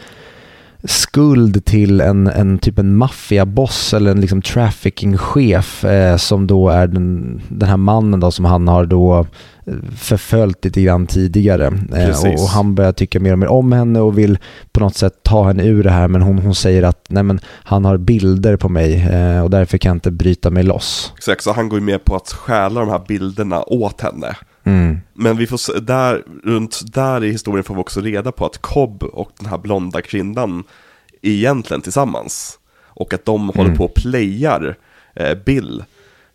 skuld till en, en typ en maffiaboss eller en liksom traffickingchef eh, som då är den, den här mannen då som han har då eh, förföljt lite grann tidigare. Eh, och, och, han börjar tycka mer och mer om henne och vill på något sätt ta henne ur det här men hon, hon säger att nej men han har bilder på mig eh, och därför kan jag inte bryta mig loss. Exakt, så han går ju med på att stjäla de här bilderna åt henne. Mm. Men vi får där, runt där i historien får vi också reda på att Cobb och den här blonda kvinnan är egentligen tillsammans. Och att de mm. håller på och playar eh, Bill.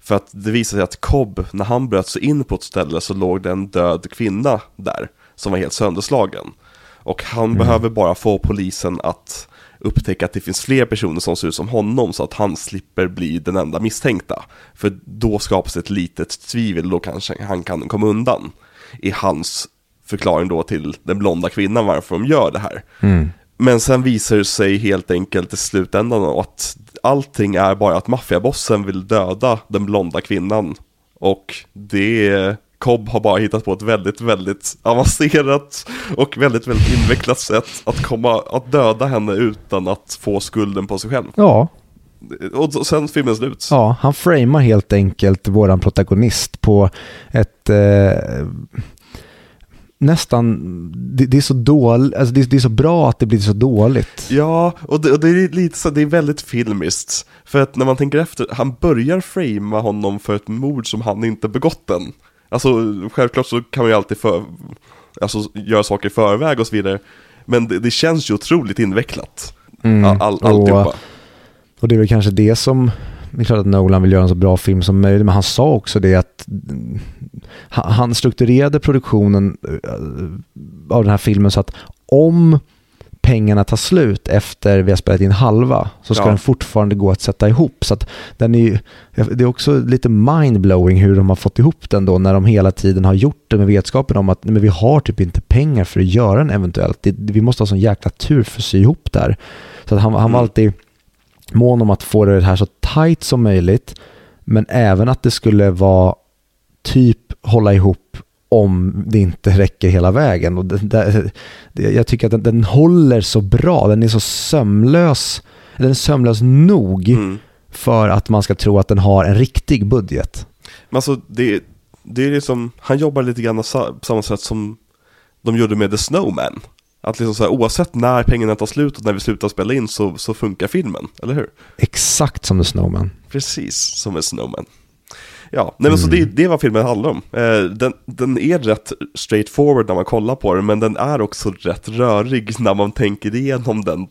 För att det visar sig att Cobb, när han bröt sig in på ett ställe så låg det en död kvinna där. Som var helt sönderslagen. Och han mm. behöver bara få polisen att upptäcka att det finns fler personer som ser ut som honom så att han slipper bli den enda misstänkta. För då skapas ett litet tvivel, då kanske han kan komma undan. I hans förklaring då till den blonda kvinnan varför de gör det här. Mm. Men sen visar det sig helt enkelt i slutändan att allting är bara att maffiabossen vill döda den blonda kvinnan. Och det Cobb har bara hittat på ett väldigt, väldigt avancerat och väldigt, väldigt invecklat sätt att komma, att döda henne utan att få skulden på sig själv. Ja. Och sen filmen slut. Ja, han framar helt enkelt våran protagonist på ett eh, nästan, det, det, är så dåligt, alltså det, det, är så bra att det blir så dåligt. Ja, och det, och det är lite så, det är väldigt filmiskt. För att när man tänker efter, han börjar framea honom för ett mord som han inte begått än. Alltså självklart så kan man ju alltid för, alltså, göra saker i förväg och så vidare. Men det, det känns ju otroligt invecklat. Mm. All, all, alltihopa. Och, och det är väl kanske det som, det är klart att Nolan vill göra en så bra film som möjligt, men han sa också det att han strukturerade produktionen eh, av den här filmen så att om pengarna tar slut efter vi har spelat in halva så ska ja. den fortfarande gå att sätta ihop. Så den är, det är också lite mindblowing hur de har fått ihop den då när de hela tiden har gjort det med vetskapen om att men vi har typ inte pengar för att göra den eventuellt. Det, vi måste ha sån jäkla tur för att sy ihop där. Så att han, han var mm. alltid mån om att få det här så tight som möjligt men även att det skulle vara typ hålla ihop om det inte räcker hela vägen. Och det, det, jag tycker att den, den, håller så bra, den är så sömlös, den är sömlös nog mm. för att man ska tro att den har en riktig budget. Men alltså, det, det är liksom, han jobbar lite grann på samma sätt som de gjorde med The Snowman. Att liksom så här, oavsett när pengarna tar slut och när vi slutar spela in så, så funkar filmen, eller hur? Exakt som The Snowman. Precis som The Snowman. Ja, nej men så Mm. det, det är vad filmen handlar om. Eh, den, den är rätt straightforward när man kollar på den, men den är också rätt rörig när man tänker igenom den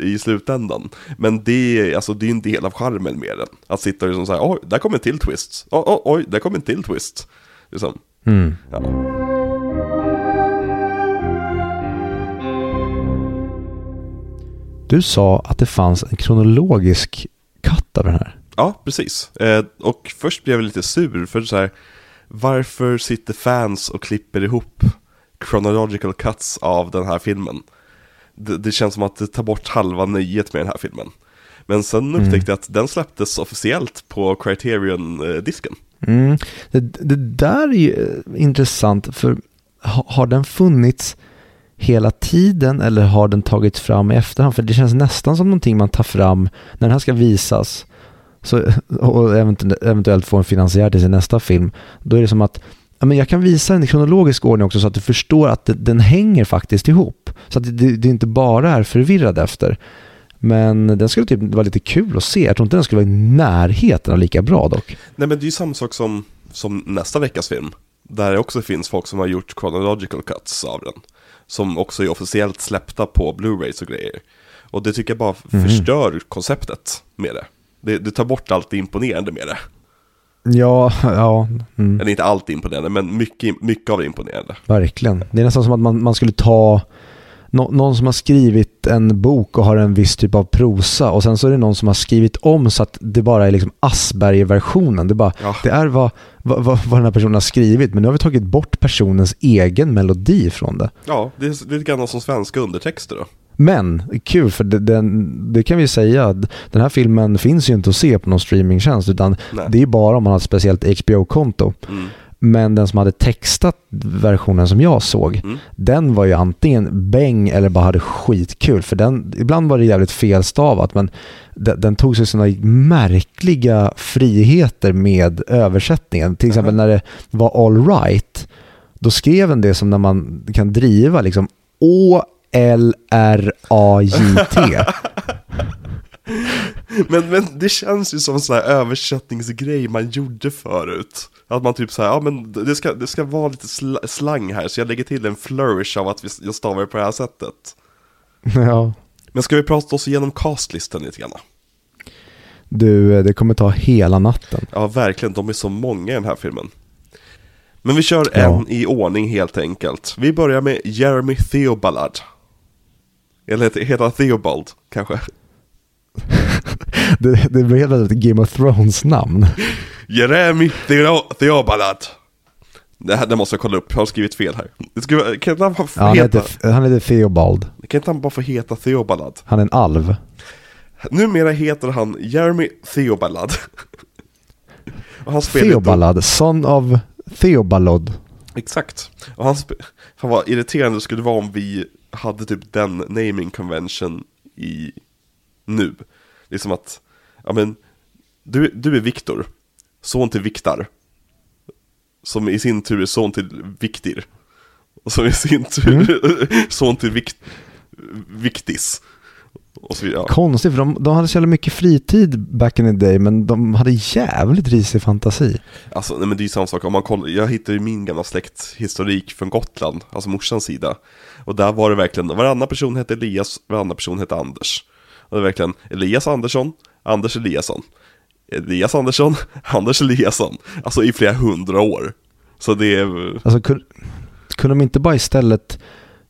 i slutändan. Men det är, alltså, det är en del av charmen med den. Att sitta och liksom säga, oj, där kommer en till twist. Oj, oj, oj, där kommer en till twist. Liksom. Mm. Ja. Du sa att det fanns en kronologisk cut av den här. Ja, precis. Eh, och först blev jag lite sur för så här, varför sitter fans och klipper ihop chronological cuts av den här filmen? Det, det känns som att det tar bort halva nöjet med den här filmen. Men sen upptäckte jag att den släpptes officiellt på Criterion-disken. Mm. Det, det där är ju eh, intressant, för ha, har den funnits hela tiden eller har den tagits fram i efterhand? För det känns nästan som någonting man tar fram när den här ska visas så, och eventuellt, få en finansiär till sin nästa film. Då är det som att ja, men jag kan visa den i kronologisk ordning också så att du förstår att det, den hänger faktiskt ihop. Så att det, det inte bara är förvirrad efter. Men den skulle typ vara lite kul att se. Jag tror inte den skulle vara i närheten av lika bra dock. Nej men det är ju samma sak som, som nästa veckas film. Där det också finns folk som har gjort chronological cuts av den. Som också är officiellt släppta på Blu-rays och grejer. Och det tycker jag bara Mhm. förstör konceptet med det. Det. Det tar bort allt det imponerande med det. Ja, ja. Mm. Eller inte allt imponerande, men mycket, mycket av det imponerande. Verkligen. Det är nästan som att man, man skulle ta nå, någon som har skrivit en bok och har en viss typ av prosa och sen så är det någon som har skrivit om så att det bara är liksom Asperger-versionen. Det, bara, Ja. det är vad, vad, vad, den här personen har skrivit men nu har vi tagit bort personens egen melodi från det. Ja, det är lite grann som svenska undertexter då. Men kul för det, den, det kan vi säga, den här filmen finns ju inte att se på någon streamingtjänst utan Nej. det är bara om man har ett speciellt HBO-konto. Mm. Men den som hade textat versionen som jag såg, Mm. den var ju antingen bäng eller bara hade skitkul. För den, ibland var det jävligt felstavat, men den, den tog sig sådana märkliga friheter med översättningen. Till exempel när det var all right, då skrev den det som när man kan driva liksom O-L-R-A-J-T. Men, men det känns ju som en sån här översättningsgrej man gjorde förut. Att man typ såhär, ja men det ska, det ska vara lite sl- slang här, så jag lägger till en flourish av att vi, jag stavar det på det här sättet. ja. Men ska vi prata oss igenom castlistan lite grann? Du, det kommer ta hela natten. Ja, verkligen, de är så många i den här filmen. Men vi kör Ja. en i ordning helt enkelt. Vi börjar med Jeremy Theobald. Eller heter- han Theobald, kanske? Det, det blir helt ett Game of Thrones-namn. Jeremy Theo- Theobald. Det här det måste jag kolla upp, jag har skrivit fel här. Vara- kan, inte han få Ja, han, heta, heter, han heter Theobald. kan inte han bara få heta Theobald? Han är en alv. Numera heter han Jeremy Theobald. Och han Theobald, son of Theobalod. Exakt. Och han spe- Fan vad irriterande det skulle vara om vi hade typ den naming convention i nu. Det är som att, ja men, du, du är Viktor, son till Viktar. Som i sin tur är son till Viktir. Och som i sin tur son till Vik, Viktis. Och så, ja. Konstigt, för de, de hade så jävla mycket fritid back in the day, men de hade jävligt risig fantasi. Alltså, nej men det är ju samma sak, om man kollar, jag hittade ju min gamla släkthistorik från Gotland, alltså morsans sida. Och där var det verkligen, varannan person hette Elias, varannan person hette Anders. Och det är verkligen Elias Andersson, Anders Eliasson. Elias Andersson, Anders Eliasson. Alltså i flera hundra år. Så det är, Alltså, kunde, kunde de inte bara istället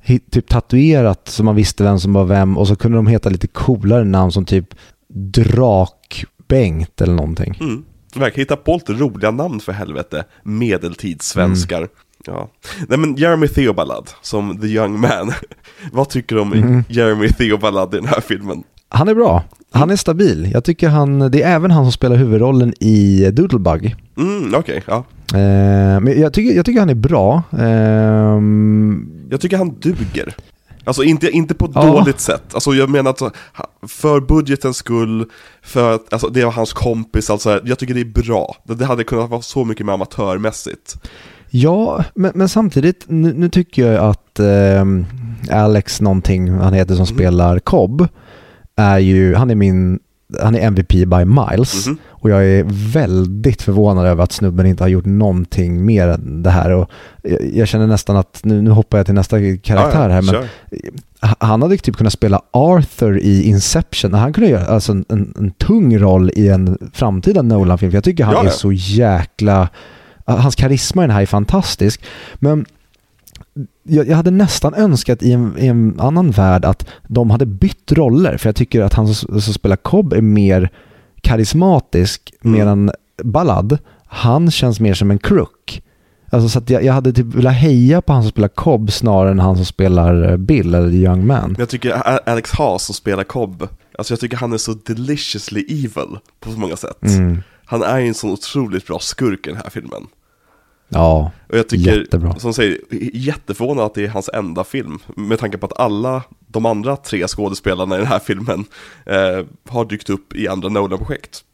hit, typ tatuerat så man visste vem som var vem och så kunde de heta lite coolare namn som typ Drak-Bengt eller någonting. mm, verkligen hitta på lite roliga namn för helvete. Medeltidssvenskar. Ja. Nej men Jeremy Theobald, som The Young Man. Vad tycker du om Jeremy Theobald i den här filmen? Han är bra. Han är stabil. Jag tycker han, det är även han som spelar huvudrollen i Doodlebug. Mm, okej, ja. Eh, men jag tycker, jag tycker han är bra. Ehm, Jag tycker han duger. Alltså inte, inte på ett Ja. dåligt sätt. Alltså jag menar att för budgetens skull, för att alltså, det var hans kompis, alltså jag tycker det är bra. Det, hade kunnat vara så mycket mer amatörmässigt. ja, men, men samtidigt, nu, nu tycker jag att ehm, Alex någonting, han heter som spelar Cobb, är ju, han är min han är MVP by miles. Mhm. Och jag är väldigt förvånad över att snubben inte har gjort någonting mer än det här. Och jag, jag känner nästan att, nu, nu hoppar jag till nästa karaktär här, men han hade typ kunnat spela Arthur i Inception. Han kunde göra alltså en, en, en tung roll i en framtida Nolan-film. För jag tycker han Ja, är ja. så jäkla... Hans karisma i den här är fantastisk. Men jag, jag hade nästan önskat i en, i en annan värld att de hade bytt roller. För jag tycker att han som, som spelar Cobb är mer karismatisk. Mm. Medan Ballad, han känns mer som en crook. Alltså så att jag, jag hade typ velat heja på han som spelar Cobb snarare än han som spelar eh, Bill eller The Young Man. Jag tycker Alex Haas som spelar Cobb, alltså jag tycker han är så deliciously evil på så många sätt. Mm. Han är ju en sån otroligt bra skurk i den här filmen. Ja, Och jag tycker, Jättebra. som säger, jätteförvånad att det är hans enda film. Med tanke på att alla de andra tre skådespelarna i den här filmen eh, har dykt upp i andra Nolan-projekt.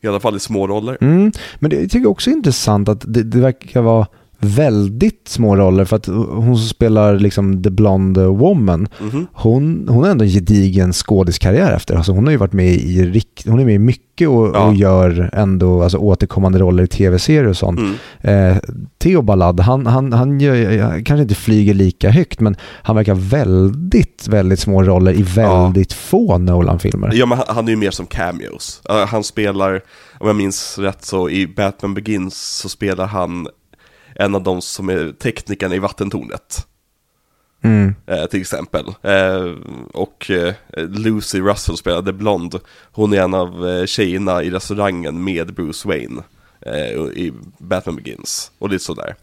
I alla fall i små roller. Mm, men det jag tycker jag också är intressant att det, det verkar vara väldigt små roller för att hon som spelar liksom The Blonde Woman, Mhm. hon, hon har ändå en gedigen skådiskarriär efter. Alltså hon har ju varit med i, hon är med i mycket och, Ja. och gör ändå alltså, återkommande roller i tv-serier och sånt. Mm. Eh, Theo Ballad, han, han, han gör, jag kanske inte flyger lika högt men han verkar väldigt, väldigt små roller i väldigt få Nolan-filmer. Ja men han- han är ju mer som cameos. Eh, han spelar, om jag minns rätt så i Batman Begins så spelar han en av de som är teknikerna i vattentornet. Mm. eh, till exempel. Eh, och eh, Lucy Russell spelade Blond. Hon är en av eh, tjejerna i restaurangen med Bruce Wayne eh, i Batman Begins. Och lite sådär.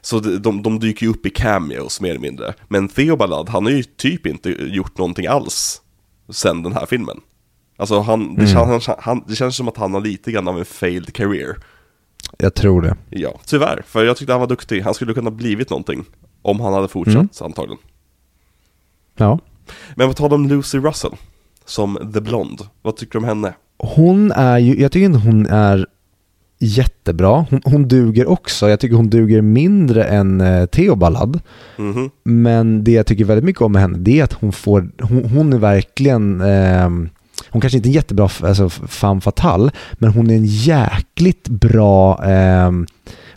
Så de, de, de dyker ju upp i cameos mer eller mindre. Men Theo Ballad, han har ju typ inte gjort någonting alls sen den här filmen. Alltså han, det, känns, han, det känns som att han har lite grann av en failed career. Jag tror det. Ja, tyvärr. För jag tyckte han var duktig. Han skulle kunna blivit någonting. Om han hade fortsatt antagligen. Ja. Men vad talar om Lucy Russell? Som The Blonde. Vad tycker du om henne? Hon är ju, jag tycker inte hon är jättebra. Hon, hon duger också. Jag tycker hon duger mindre än eh, Theo Ballad. Mhm. Men det jag tycker väldigt mycket om med henne, det är att hon får, hon, hon är verkligen, ehm, hon kanske inte är en jättebra alltså, femme fatale, men hon är en jäkligt bra, ehm,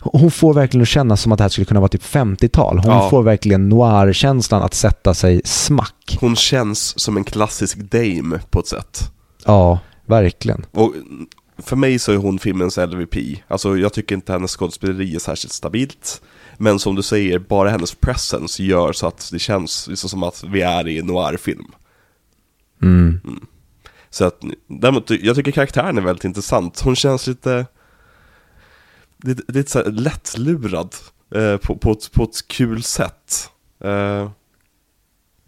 hon får verkligen känna som att det här skulle kunna vara typ 50-tal. Hon Ja. får verkligen noir-känslan att sätta sig smack. Hon känns som en klassisk dame på ett sätt. Ja, verkligen. Och för mig så är hon filmens LVP. Alltså jag tycker inte hennes skådespeleri är särskilt stabilt. Men som du säger, bara hennes presence gör så att det känns liksom som att vi är i en noir-film. Mm. Så att, däremot, jag tycker karaktären är väldigt intressant. Hon känns lite, lite, lite så här lättlurad eh, på, på, ett, på ett kul sätt. Eh,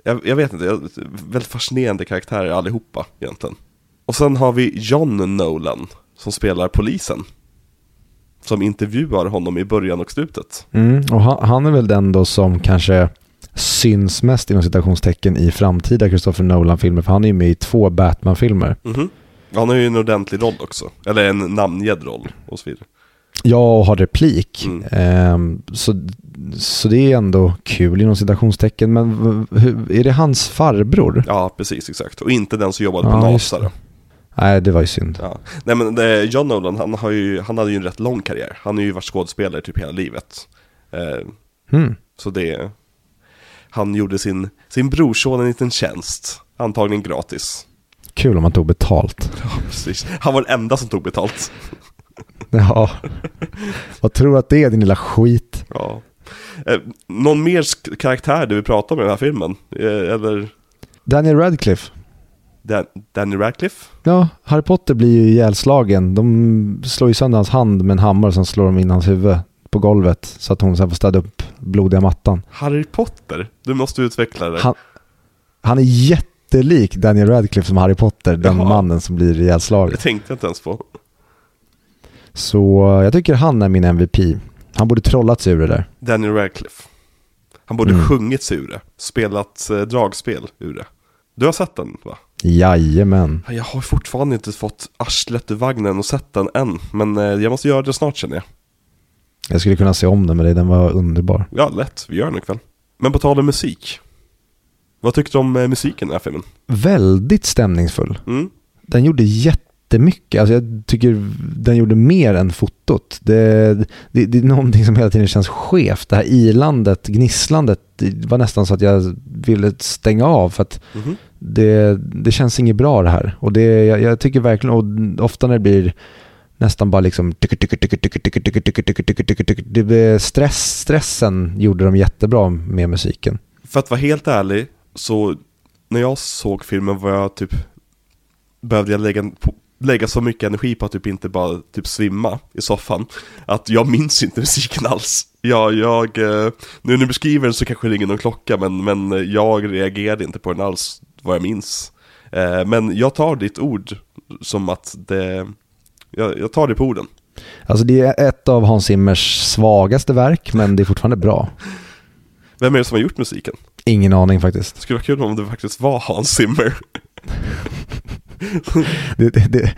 jag, jag vet inte, jag, väldigt fascinerande karaktärer allihopa egentligen. Och sen har vi John Nolan som spelar polisen. Som intervjuar honom i början och slutet. Mm. Och han, han är väl den då som kanske syns mest inom citationstecken i framtida Christopher Nolan-filmer, för han är ju med i två Batman-filmer. Mhm. Han har ju en ordentlig roll också. Eller en namngedd roll och så vidare. Ja, och har replik. Mm. Ehm, så, så det är ändå kul inom citationstecken. Men hur, är det hans farbror? Ja, precis, exakt. Och inte den som jobbade på Ja, just NASA. då. Nej, det var ju synd. Ja. Nej men det, John Nolan, han, har ju, han hade ju en rätt lång karriär. Han har ju varit skådespelare typ hela livet. Eh, Mm. så det, han gjorde sin, sin brorson en liten tjänst. Antagligen gratis. Kul om han tog betalt. Ja, precis. Han var den enda som tog betalt. Ja. Vad tror du att det är din lilla skit? Ja. Eh, någon mer karaktär du vill prata om i den här filmen? Eh, eller Daniel Radcliffe. Dan, Danny Radcliffe? Ja, Harry Potter blir ju ihjälslagen. De slår ju sönder hans hand med en hammare och sen slår de in hans huvud på golvet så att hon sen får städa upp blodiga mattan. Harry Potter? Du måste utveckla det. Han, han är jättelik Daniel Radcliffe som Harry Potter, den Jaha. mannen som blir ihjälslagen. Det tänkte jag inte ens på. Så jag tycker han är min MVP. Han borde trollats ur det där. Daniel Radcliffe. Han borde Mm. sjungit sig ur det. Spelat eh, dragspel ur det. Du har sett den va? Jajamän. Jag har fortfarande inte fått arslet ur vagnen och sett den än. Men eh, jag måste göra det snart känner jag. Jag skulle kunna se om den med dig, den var underbar. Ja, lätt. Vi gör den ikväll. Men på tal om musik. Vad tyckte du om eh, musiken i den här filmen? Väldigt stämningsfull. Mm. den gjorde jättemycket. Alltså jag tycker den gjorde mer än fotot. Det, det, det är någonting som hela tiden känns skevt. Det här ilandet, gnisslandet, det var nästan så att jag ville stänga av för att Mhm. det, det känns inget bra det här. Och det, jag, jag tycker verkligen, och ofta när det blir nästan bara liksom... Stress, stressen gjorde de jättebra med musiken. För att vara helt ärlig, så när jag såg filmen var jag typ... Behövde jag lägga, lägga så mycket energi på att typ inte bara typ svimma i soffan. Att jag minns inte musiken alls. Ja, jag, nu när du beskriver den så kanske det ringer någon klocka, men, men jag reagerade inte på den alls, vad jag minns. Men jag tar ditt ord som att det, jag, jag tar det på orden Alltså det är ett av Hans Zimmers svagaste verk, men det är fortfarande bra. Vem är det som har gjort musiken? Ingen aning faktiskt. Det skulle vara kul om det faktiskt var Hans Zimmer Det, det, det,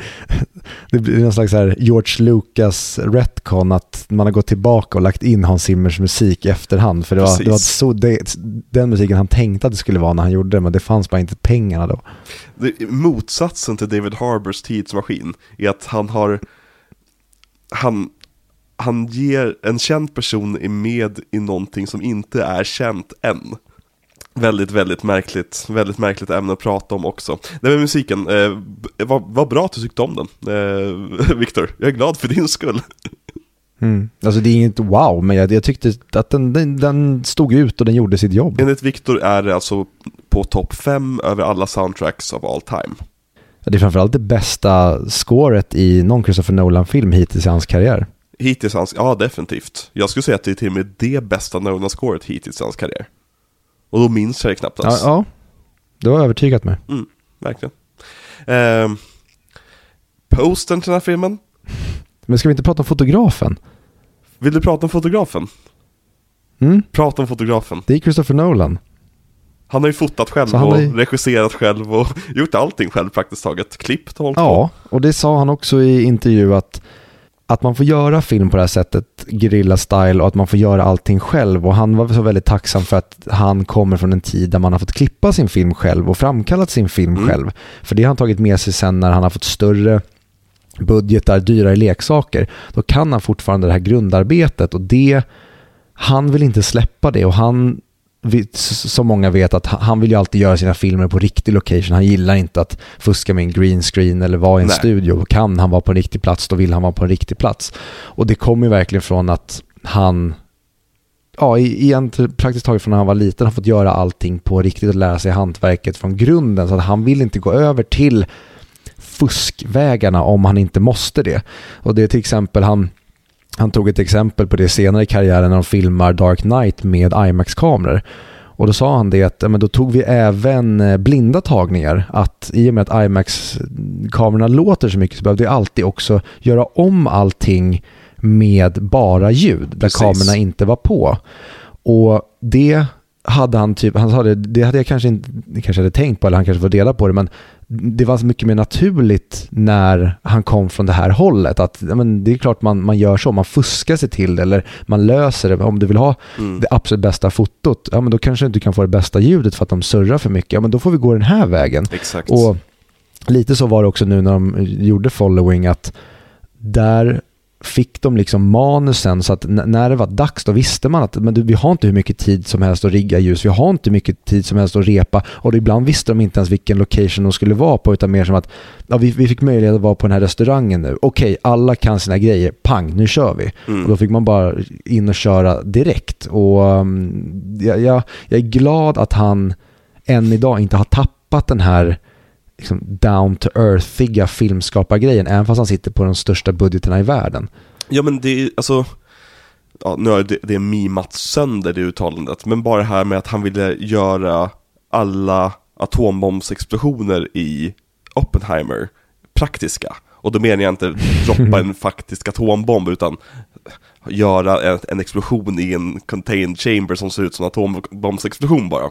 det blir någon slags här George Lucas retcon att man har gått tillbaka och lagt in Hans Zimmers musik i efterhand. För det var, det var så, den musiken han tänkte att det skulle vara när han gjorde det, men det fanns bara inte pengarna då. motsatsen till David Harbors tidsmaskin är att han har han, han ger en känd person är med i någonting som inte är känt än. Väldigt, väldigt märkligt, väldigt märkligt ämne att prata om också. Det med musiken, eh, vad, vad bra att du tyckte om den, eh, Viktor. Jag är glad för din skull. Mm. Alltså det är inget wow, men jag, jag tyckte att den, den, den stod ut och den gjorde sitt jobb. Enligt Viktor är det alltså på topp fem över alla soundtracks of all time. Det är framförallt det bästa scoret i någon Christopher Nolan-film hittills i hans karriär. Hittills hans, ja definitivt. Jag skulle säga att det är till och med det bästa Nolan-scoret hittills i hans karriär. Och då minns jag det knappt Ja, ens. ja. det har övertygat mig. Mm, verkligen. Ehm, postern till den här filmen. Men ska vi inte prata om fotografen? Vill du prata om fotografen? Mm? Prata om fotografen. Det är Christopher Nolan. Han har ju fotat själv och ju- regisserat själv och gjort allting själv praktiskt taget. Klippt och hållit på. Ja, och det sa han också i intervju att, att man får göra film på det här sättet, guerrilla style och att man får göra allting själv. Och han var så väldigt tacksam för att han kommer från en tid där man har fått klippa sin film själv och framkallat sin film Mm. själv. För det har han tagit med sig sen när han har fått större budgetar, dyrare leksaker. Då kan han fortfarande det här grundarbetet och det, han vill inte släppa det och han som många vet att han- vill ju alltid göra sina filmer på riktig location. Han gillar inte att fuska med en green screen eller vara i en Nej. studio. Kan han vara på en riktig plats, då vill han vara på en riktig plats. Och det kommer ju verkligen från att han, ja, i- egentligen praktiskt taget från när han var liten, har fått göra allting på riktigt och lära sig hantverket från grunden. Så att han vill inte gå över till fuskvägarna om han inte måste det. Och det är till exempel han han tog ett exempel på det senare i karriären när de filmar Dark Knight med IMAX-kameror. Och då sa han det att men då tog vi även eh, blinda tagningar. Att i och med att IMAX-kamerorna låter så mycket så behövde vi alltid också göra om allting med bara ljud. Där Precis. kamerorna inte var på. Och det hade han typ, han sa det, det hade jag kanske inte, kanske hade tänkt på eller han kanske får reda på det men det var så mycket mer naturligt när han kom från det här hållet. Att men det är klart man, man gör så, man fuskar sig till det eller man löser det. Om du vill ha Mm. det absolut bästa fotot, ja men då kanske du inte kan få det bästa ljudet för att de surrar för mycket. Ja men då får vi gå den här vägen. Exakt. Och lite så var det också nu när de gjorde Following att där fick de liksom manusen så att när det var dags då visste man att men du, vi har inte hur mycket tid som helst att rigga ljus, vi har inte mycket tid som helst att repa och ibland visste de inte ens vilken location de skulle vara på utan mer som att ja, vi, vi fick möjlighet att vara på den här restaurangen nu. Okej, alla kan sina grejer, pang, nu kör vi. Mm. Och då fick man bara in och köra direkt. Och um, jag, jag, jag är glad att han än idag inte har tappat den här liksom, down to earthiga filmskapargrejen, även fast han sitter på de största budgeterna i världen. Ja men det är alltså ja, Nu har det, det är mimat sönder det uttalandet Men bara det här med att han ville göra alla atombombsexplosioner i Oppenheimer praktiska. Och då menar jag inte droppa en faktisk atombomb utan göra en, en explosion i en contained chamber som ser ut som en atombombsexplosion bara.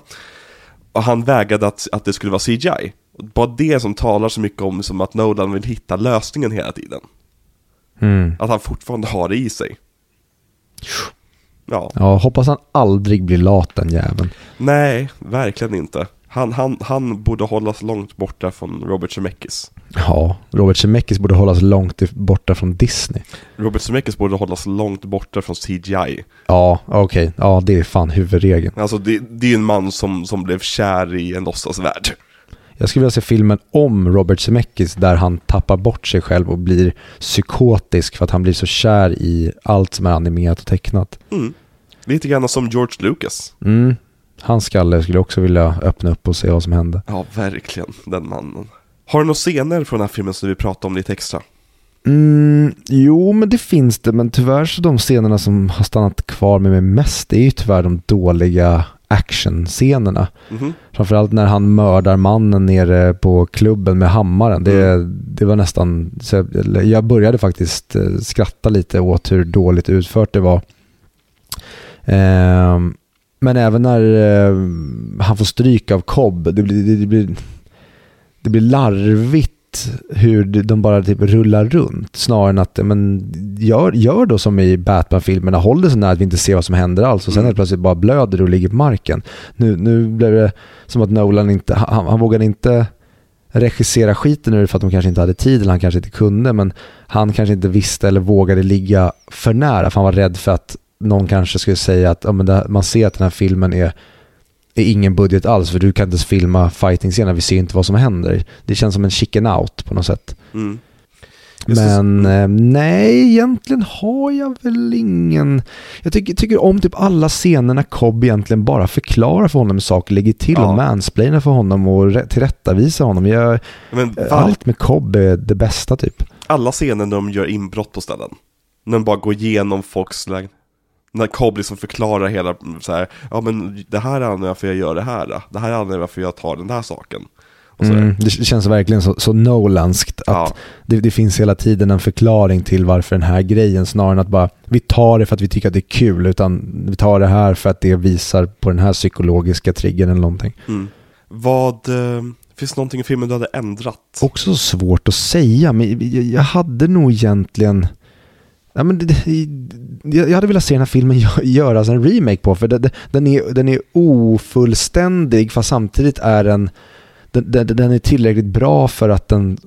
Och han vägrade att, att det skulle vara CGI Bara det som talar så mycket om som att Nolan vill hitta lösningen hela tiden att han fortfarande har det i sig. Ja, Ja, hoppas han aldrig blir lat den jäveln. nej, verkligen inte. Han, han, han borde hållas långt borta från Robert Zemeckis. Ja, Robert Zemeckis borde hållas långt borta från Disney. Robert Zemeckis borde hållas långt borta från CGI. Ja, okej. Ja, det är fan huvudregeln. Alltså det, det är en man som, som blev kär i en låtsasvärld. Jag skulle vilja se filmen om Robert Zemeckis där han tappar bort sig själv och blir psykotisk för att han blir så kär i allt som är animerat och tecknat. Mm. Lite grann som George Lucas. Mm. Hans skalle skulle jag också vilja öppna upp och se vad som hände. Ja, verkligen, den mannen. Har du några scener från den här filmen som du vill prata om lite extra? Mm, jo, men det finns det. Men tyvärr så de scenerna som har stannat kvar med mig mest, det är ju tyvärr de dåliga actionscenerna. Mhm. Framförallt när han mördar mannen nere på klubben med hammaren. Det, Mm. det var nästan, jag, jag började faktiskt eh, skratta lite åt hur dåligt utfört det var. Ehm, men även när eh, han får stryk av Cobb, det blir, det, det blir, det blir larvigt hur de bara typ rullar runt snarare än att men, gör, gör då som i Batman-filmerna, håll det så nära att vi inte ser vad som händer alls och sen Mm. helt plötsligt bara blöder och ligger på marken. Nu, nu blev det som att Nolan inte, han, han vågade inte regissera skiten ur det för att de kanske inte hade tid eller han kanske inte kunde men han kanske inte visste eller vågade ligga för nära för han var rädd för att någon kanske skulle säga att ja, men det, man ser att den här filmen är, är ingen budget alls för du kan inte ens filma fighting-scener, vi ser inte vad som händer. Det känns som en chicken out på något sätt. Mm. Men eh, nej, egentligen har jag väl ingen... Jag tycker, tycker om typ alla scener när Cobb egentligen bara förklarar för honom saker ligger till Ja. och mansplainar för honom och tillrättavisar honom. Jag, Men var, allt med Cobb är det bästa typ. alla scener när de gör inbrott på ställen. När de bara går igenom folks lägenhet. När Cobb liksom förklarar hela så här, ja men det här är varför jag gör det här. då. Det här är anledningen varför jag tar den här saken. Mm, det känns verkligen så, så Nolanskt att Ja. det, det finns hela tiden en förklaring till varför den här grejen snarare än att bara vi tar det för att vi tycker att det är kul utan vi tar det här för att det visar på den här psykologiska triggern eller någonting. Mm. Vad, eh, finns det någonting i filmen du hade ändrat? Också svårt att säga, men jag, jag hade nog egentligen... Ja, men det, jag hade velat se den här filmen gö- göras en remake på, för det, den, är, den är ofullständig, fast samtidigt är den, den, den, den är tillräckligt bra för att den,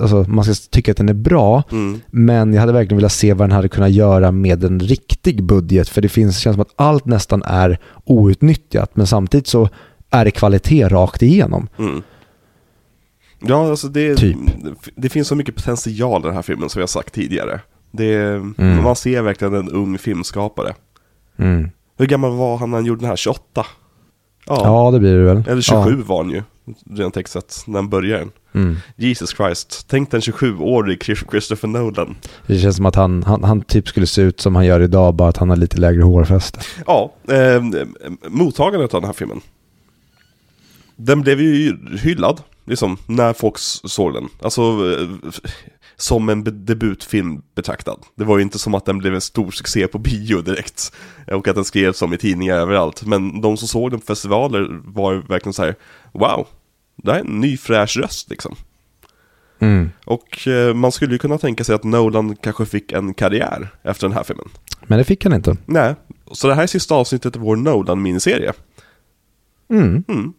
alltså, man ska tycka att den är bra, Mm. men jag hade verkligen velat se vad den hade kunnat göra med en riktig budget, för det finns, känns som att allt nästan är outnyttjat, men samtidigt så är det kvalitet rakt igenom. Mm. Ja, alltså det, Typ. det finns så mycket potential i den här filmen som jag sagt tidigare. Det, Mm. Man ser verkligen en ung filmskapare. Mm. Hur gammal var han när han gjorde den här? 28? Ja, Ja, det blir det väl. eller 27 var han ju, rent textat, när han började. Ja. Mm. Jesus Christ, tänk den 27-årig Christopher Nolan. Det känns som att han, han, han typ skulle se ut som han gör idag, bara att han har lite lägre hårfäste. Ja, eh, mottagandet av den här filmen. Den blev ju hyllad, liksom, när folk såg den. Alltså, eh, som en debutfilm betraktad. Det var ju inte som att den blev en stor succé på bio direkt. Och att den skrevs om i tidningar överallt. Men de som såg den på festivaler var verkligen så här: wow, det här är en ny fräsch röst liksom. Mm. Och eh, man skulle ju kunna tänka sig att Nolan kanske fick en karriär efter den här filmen. Men det fick han inte. Nej, så det här är sista avsnittet av vår Nolan-miniserie. Mm. Mm.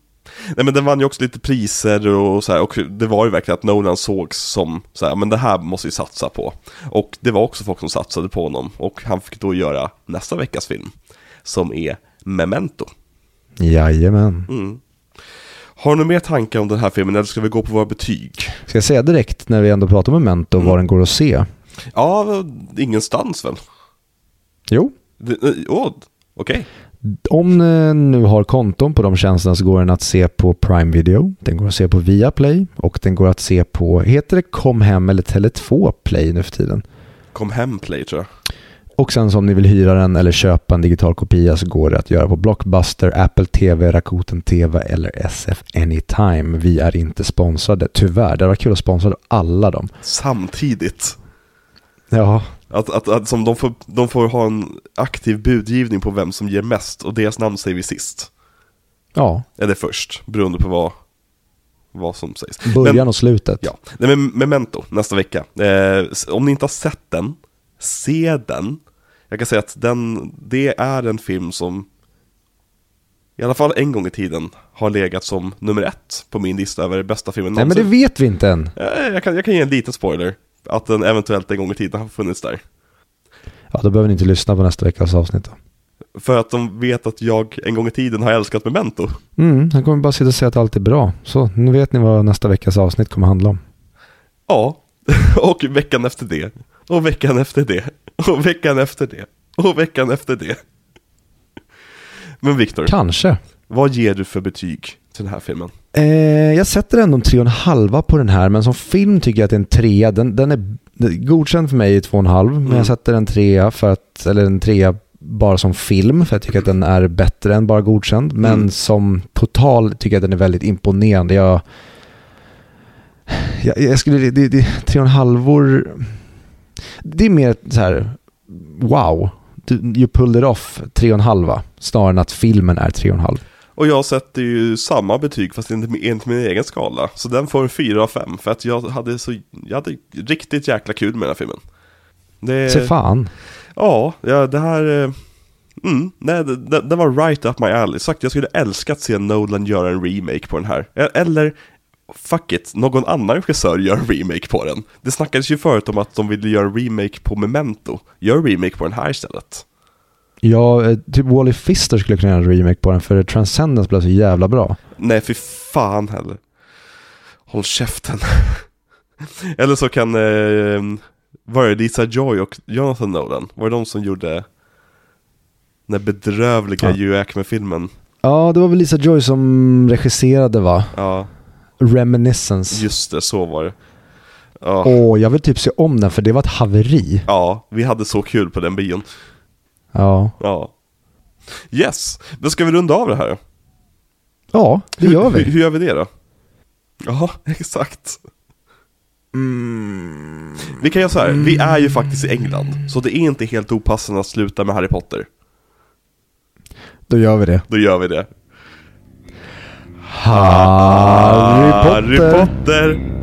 Nej men den vann ju också lite priser och så här, och det var ju verkligen att Nolan sågs som så här, men det här måste vi satsa på. Och det var också folk som satsade på honom och han fick då göra nästa veckas film. Som är Memento. Jajamän. Mm. Har du mer tankar om den här filmen eller ska vi gå på våra betyg? Ska jag säga direkt när vi ändå pratar om Memento Mm. var den går att se? Ja, ingenstans väl? Jo. Eh, Åh, okej. Om ni nu har konton på de tjänsterna så går den att se på Prime Video. Den går att se på Viaplay och den går att se på, heter det Kom Hem eller Tele2 Play nu för tiden? Kom hem play tror jag. Och sen om ni vill hyra den eller köpa en digital kopia så går det att göra på Blockbuster, Apple TV, Rakuten TV eller SF Anytime. Vi är inte sponsrade, tyvärr. Det var kul att sponsra alla dem. Samtidigt. Ja, Att, att, att som de, får, de får ha en aktiv budgivning på vem som ger mest och deras namn säger vi sist. ja. Eller först, beroende på vad, vad som sägs. början Men, och slutet. ja, Nej, men Memento nästa vecka. Eh, om ni inte har sett den, se den. Jag kan säga att den, det är en film som i alla fall en gång i tiden, har legat som nummer ett på min lista över bästa filmen Nej men det vet vi inte än. Eh, Jag kan, jag kan ge en liten spoiler. Att den eventuellt en gång i tiden har funnits där. Ja, då behöver ni inte lyssna på nästa veckas avsnitt då. För att de vet att jag en gång i tiden har älskat Memento. Mm, han kommer bara sitta och säga att allt är bra. Så, nu vet ni vad nästa veckas avsnitt kommer handla om. Ja, och veckan efter det. Och veckan efter det. Och veckan efter det. Och veckan efter det. Men Viktor, Kanske. vad ger du för betyg till den här filmen? Eh, jag sätter ändå en tre och en halva på den här, men som film tycker jag att det är en trea. Den, den är godkänd för mig i två och en halv, men Mm. jag sätter en trea för att, eller en trea bara som film, för jag tycker att den är bättre än bara godkänd. Men Mm. som total tycker jag att den är väldigt imponerande. Jag, jag, jag skulle, det, det, tre och en halvor, det är mer så här, wow, you pulled it off, tre och en halva, snarare än att filmen är tre och en halv. Och jag sätter ju samma betyg fast inte enligt min egen skala. Så den får en 4 av 5 för att jag hade så, jag hade riktigt jäkla kul med den här filmen. Det, Se fan. Ja, ja det här... eh, Mm, nej, det, det, var right up my alley. Sagt, jag skulle älska att se Nolan göra en remake på den här. E- Eller, fuck it, någon annan regissör gör en remake på den. Det snackades ju förut om att de ville göra en remake på Memento. Gör en remake på den här istället. Ja, eh, typ Wally Fister skulle kunna göra en remake på den för Transcendence blev så jävla bra. Nej, för fan heller. Håll käften. Eller så kan, eh, var det Lisa Joy och Jonathan Nolan? Var det de som gjorde den bedrövliga Ja. Hugh Jackman-filmen? Ja, det var väl Lisa Joy som regisserade va? Ja, Reminiscence. just det, så var det. Ja, Åh, jag vill typ se om den för det var ett haveri. ja, vi hade så kul på den bion. Ja, Ja. Yes, men ska vi runda av det här? ja det hur, gör Hur, vi. hur gör vi det då? Ja, exakt. Mm. Vi kan göra så här, vi är ju faktiskt i England, så det är inte helt opassande att sluta med Harry Potter. Då gör vi det. Då gör vi det. Harry Potter. Harry Potter.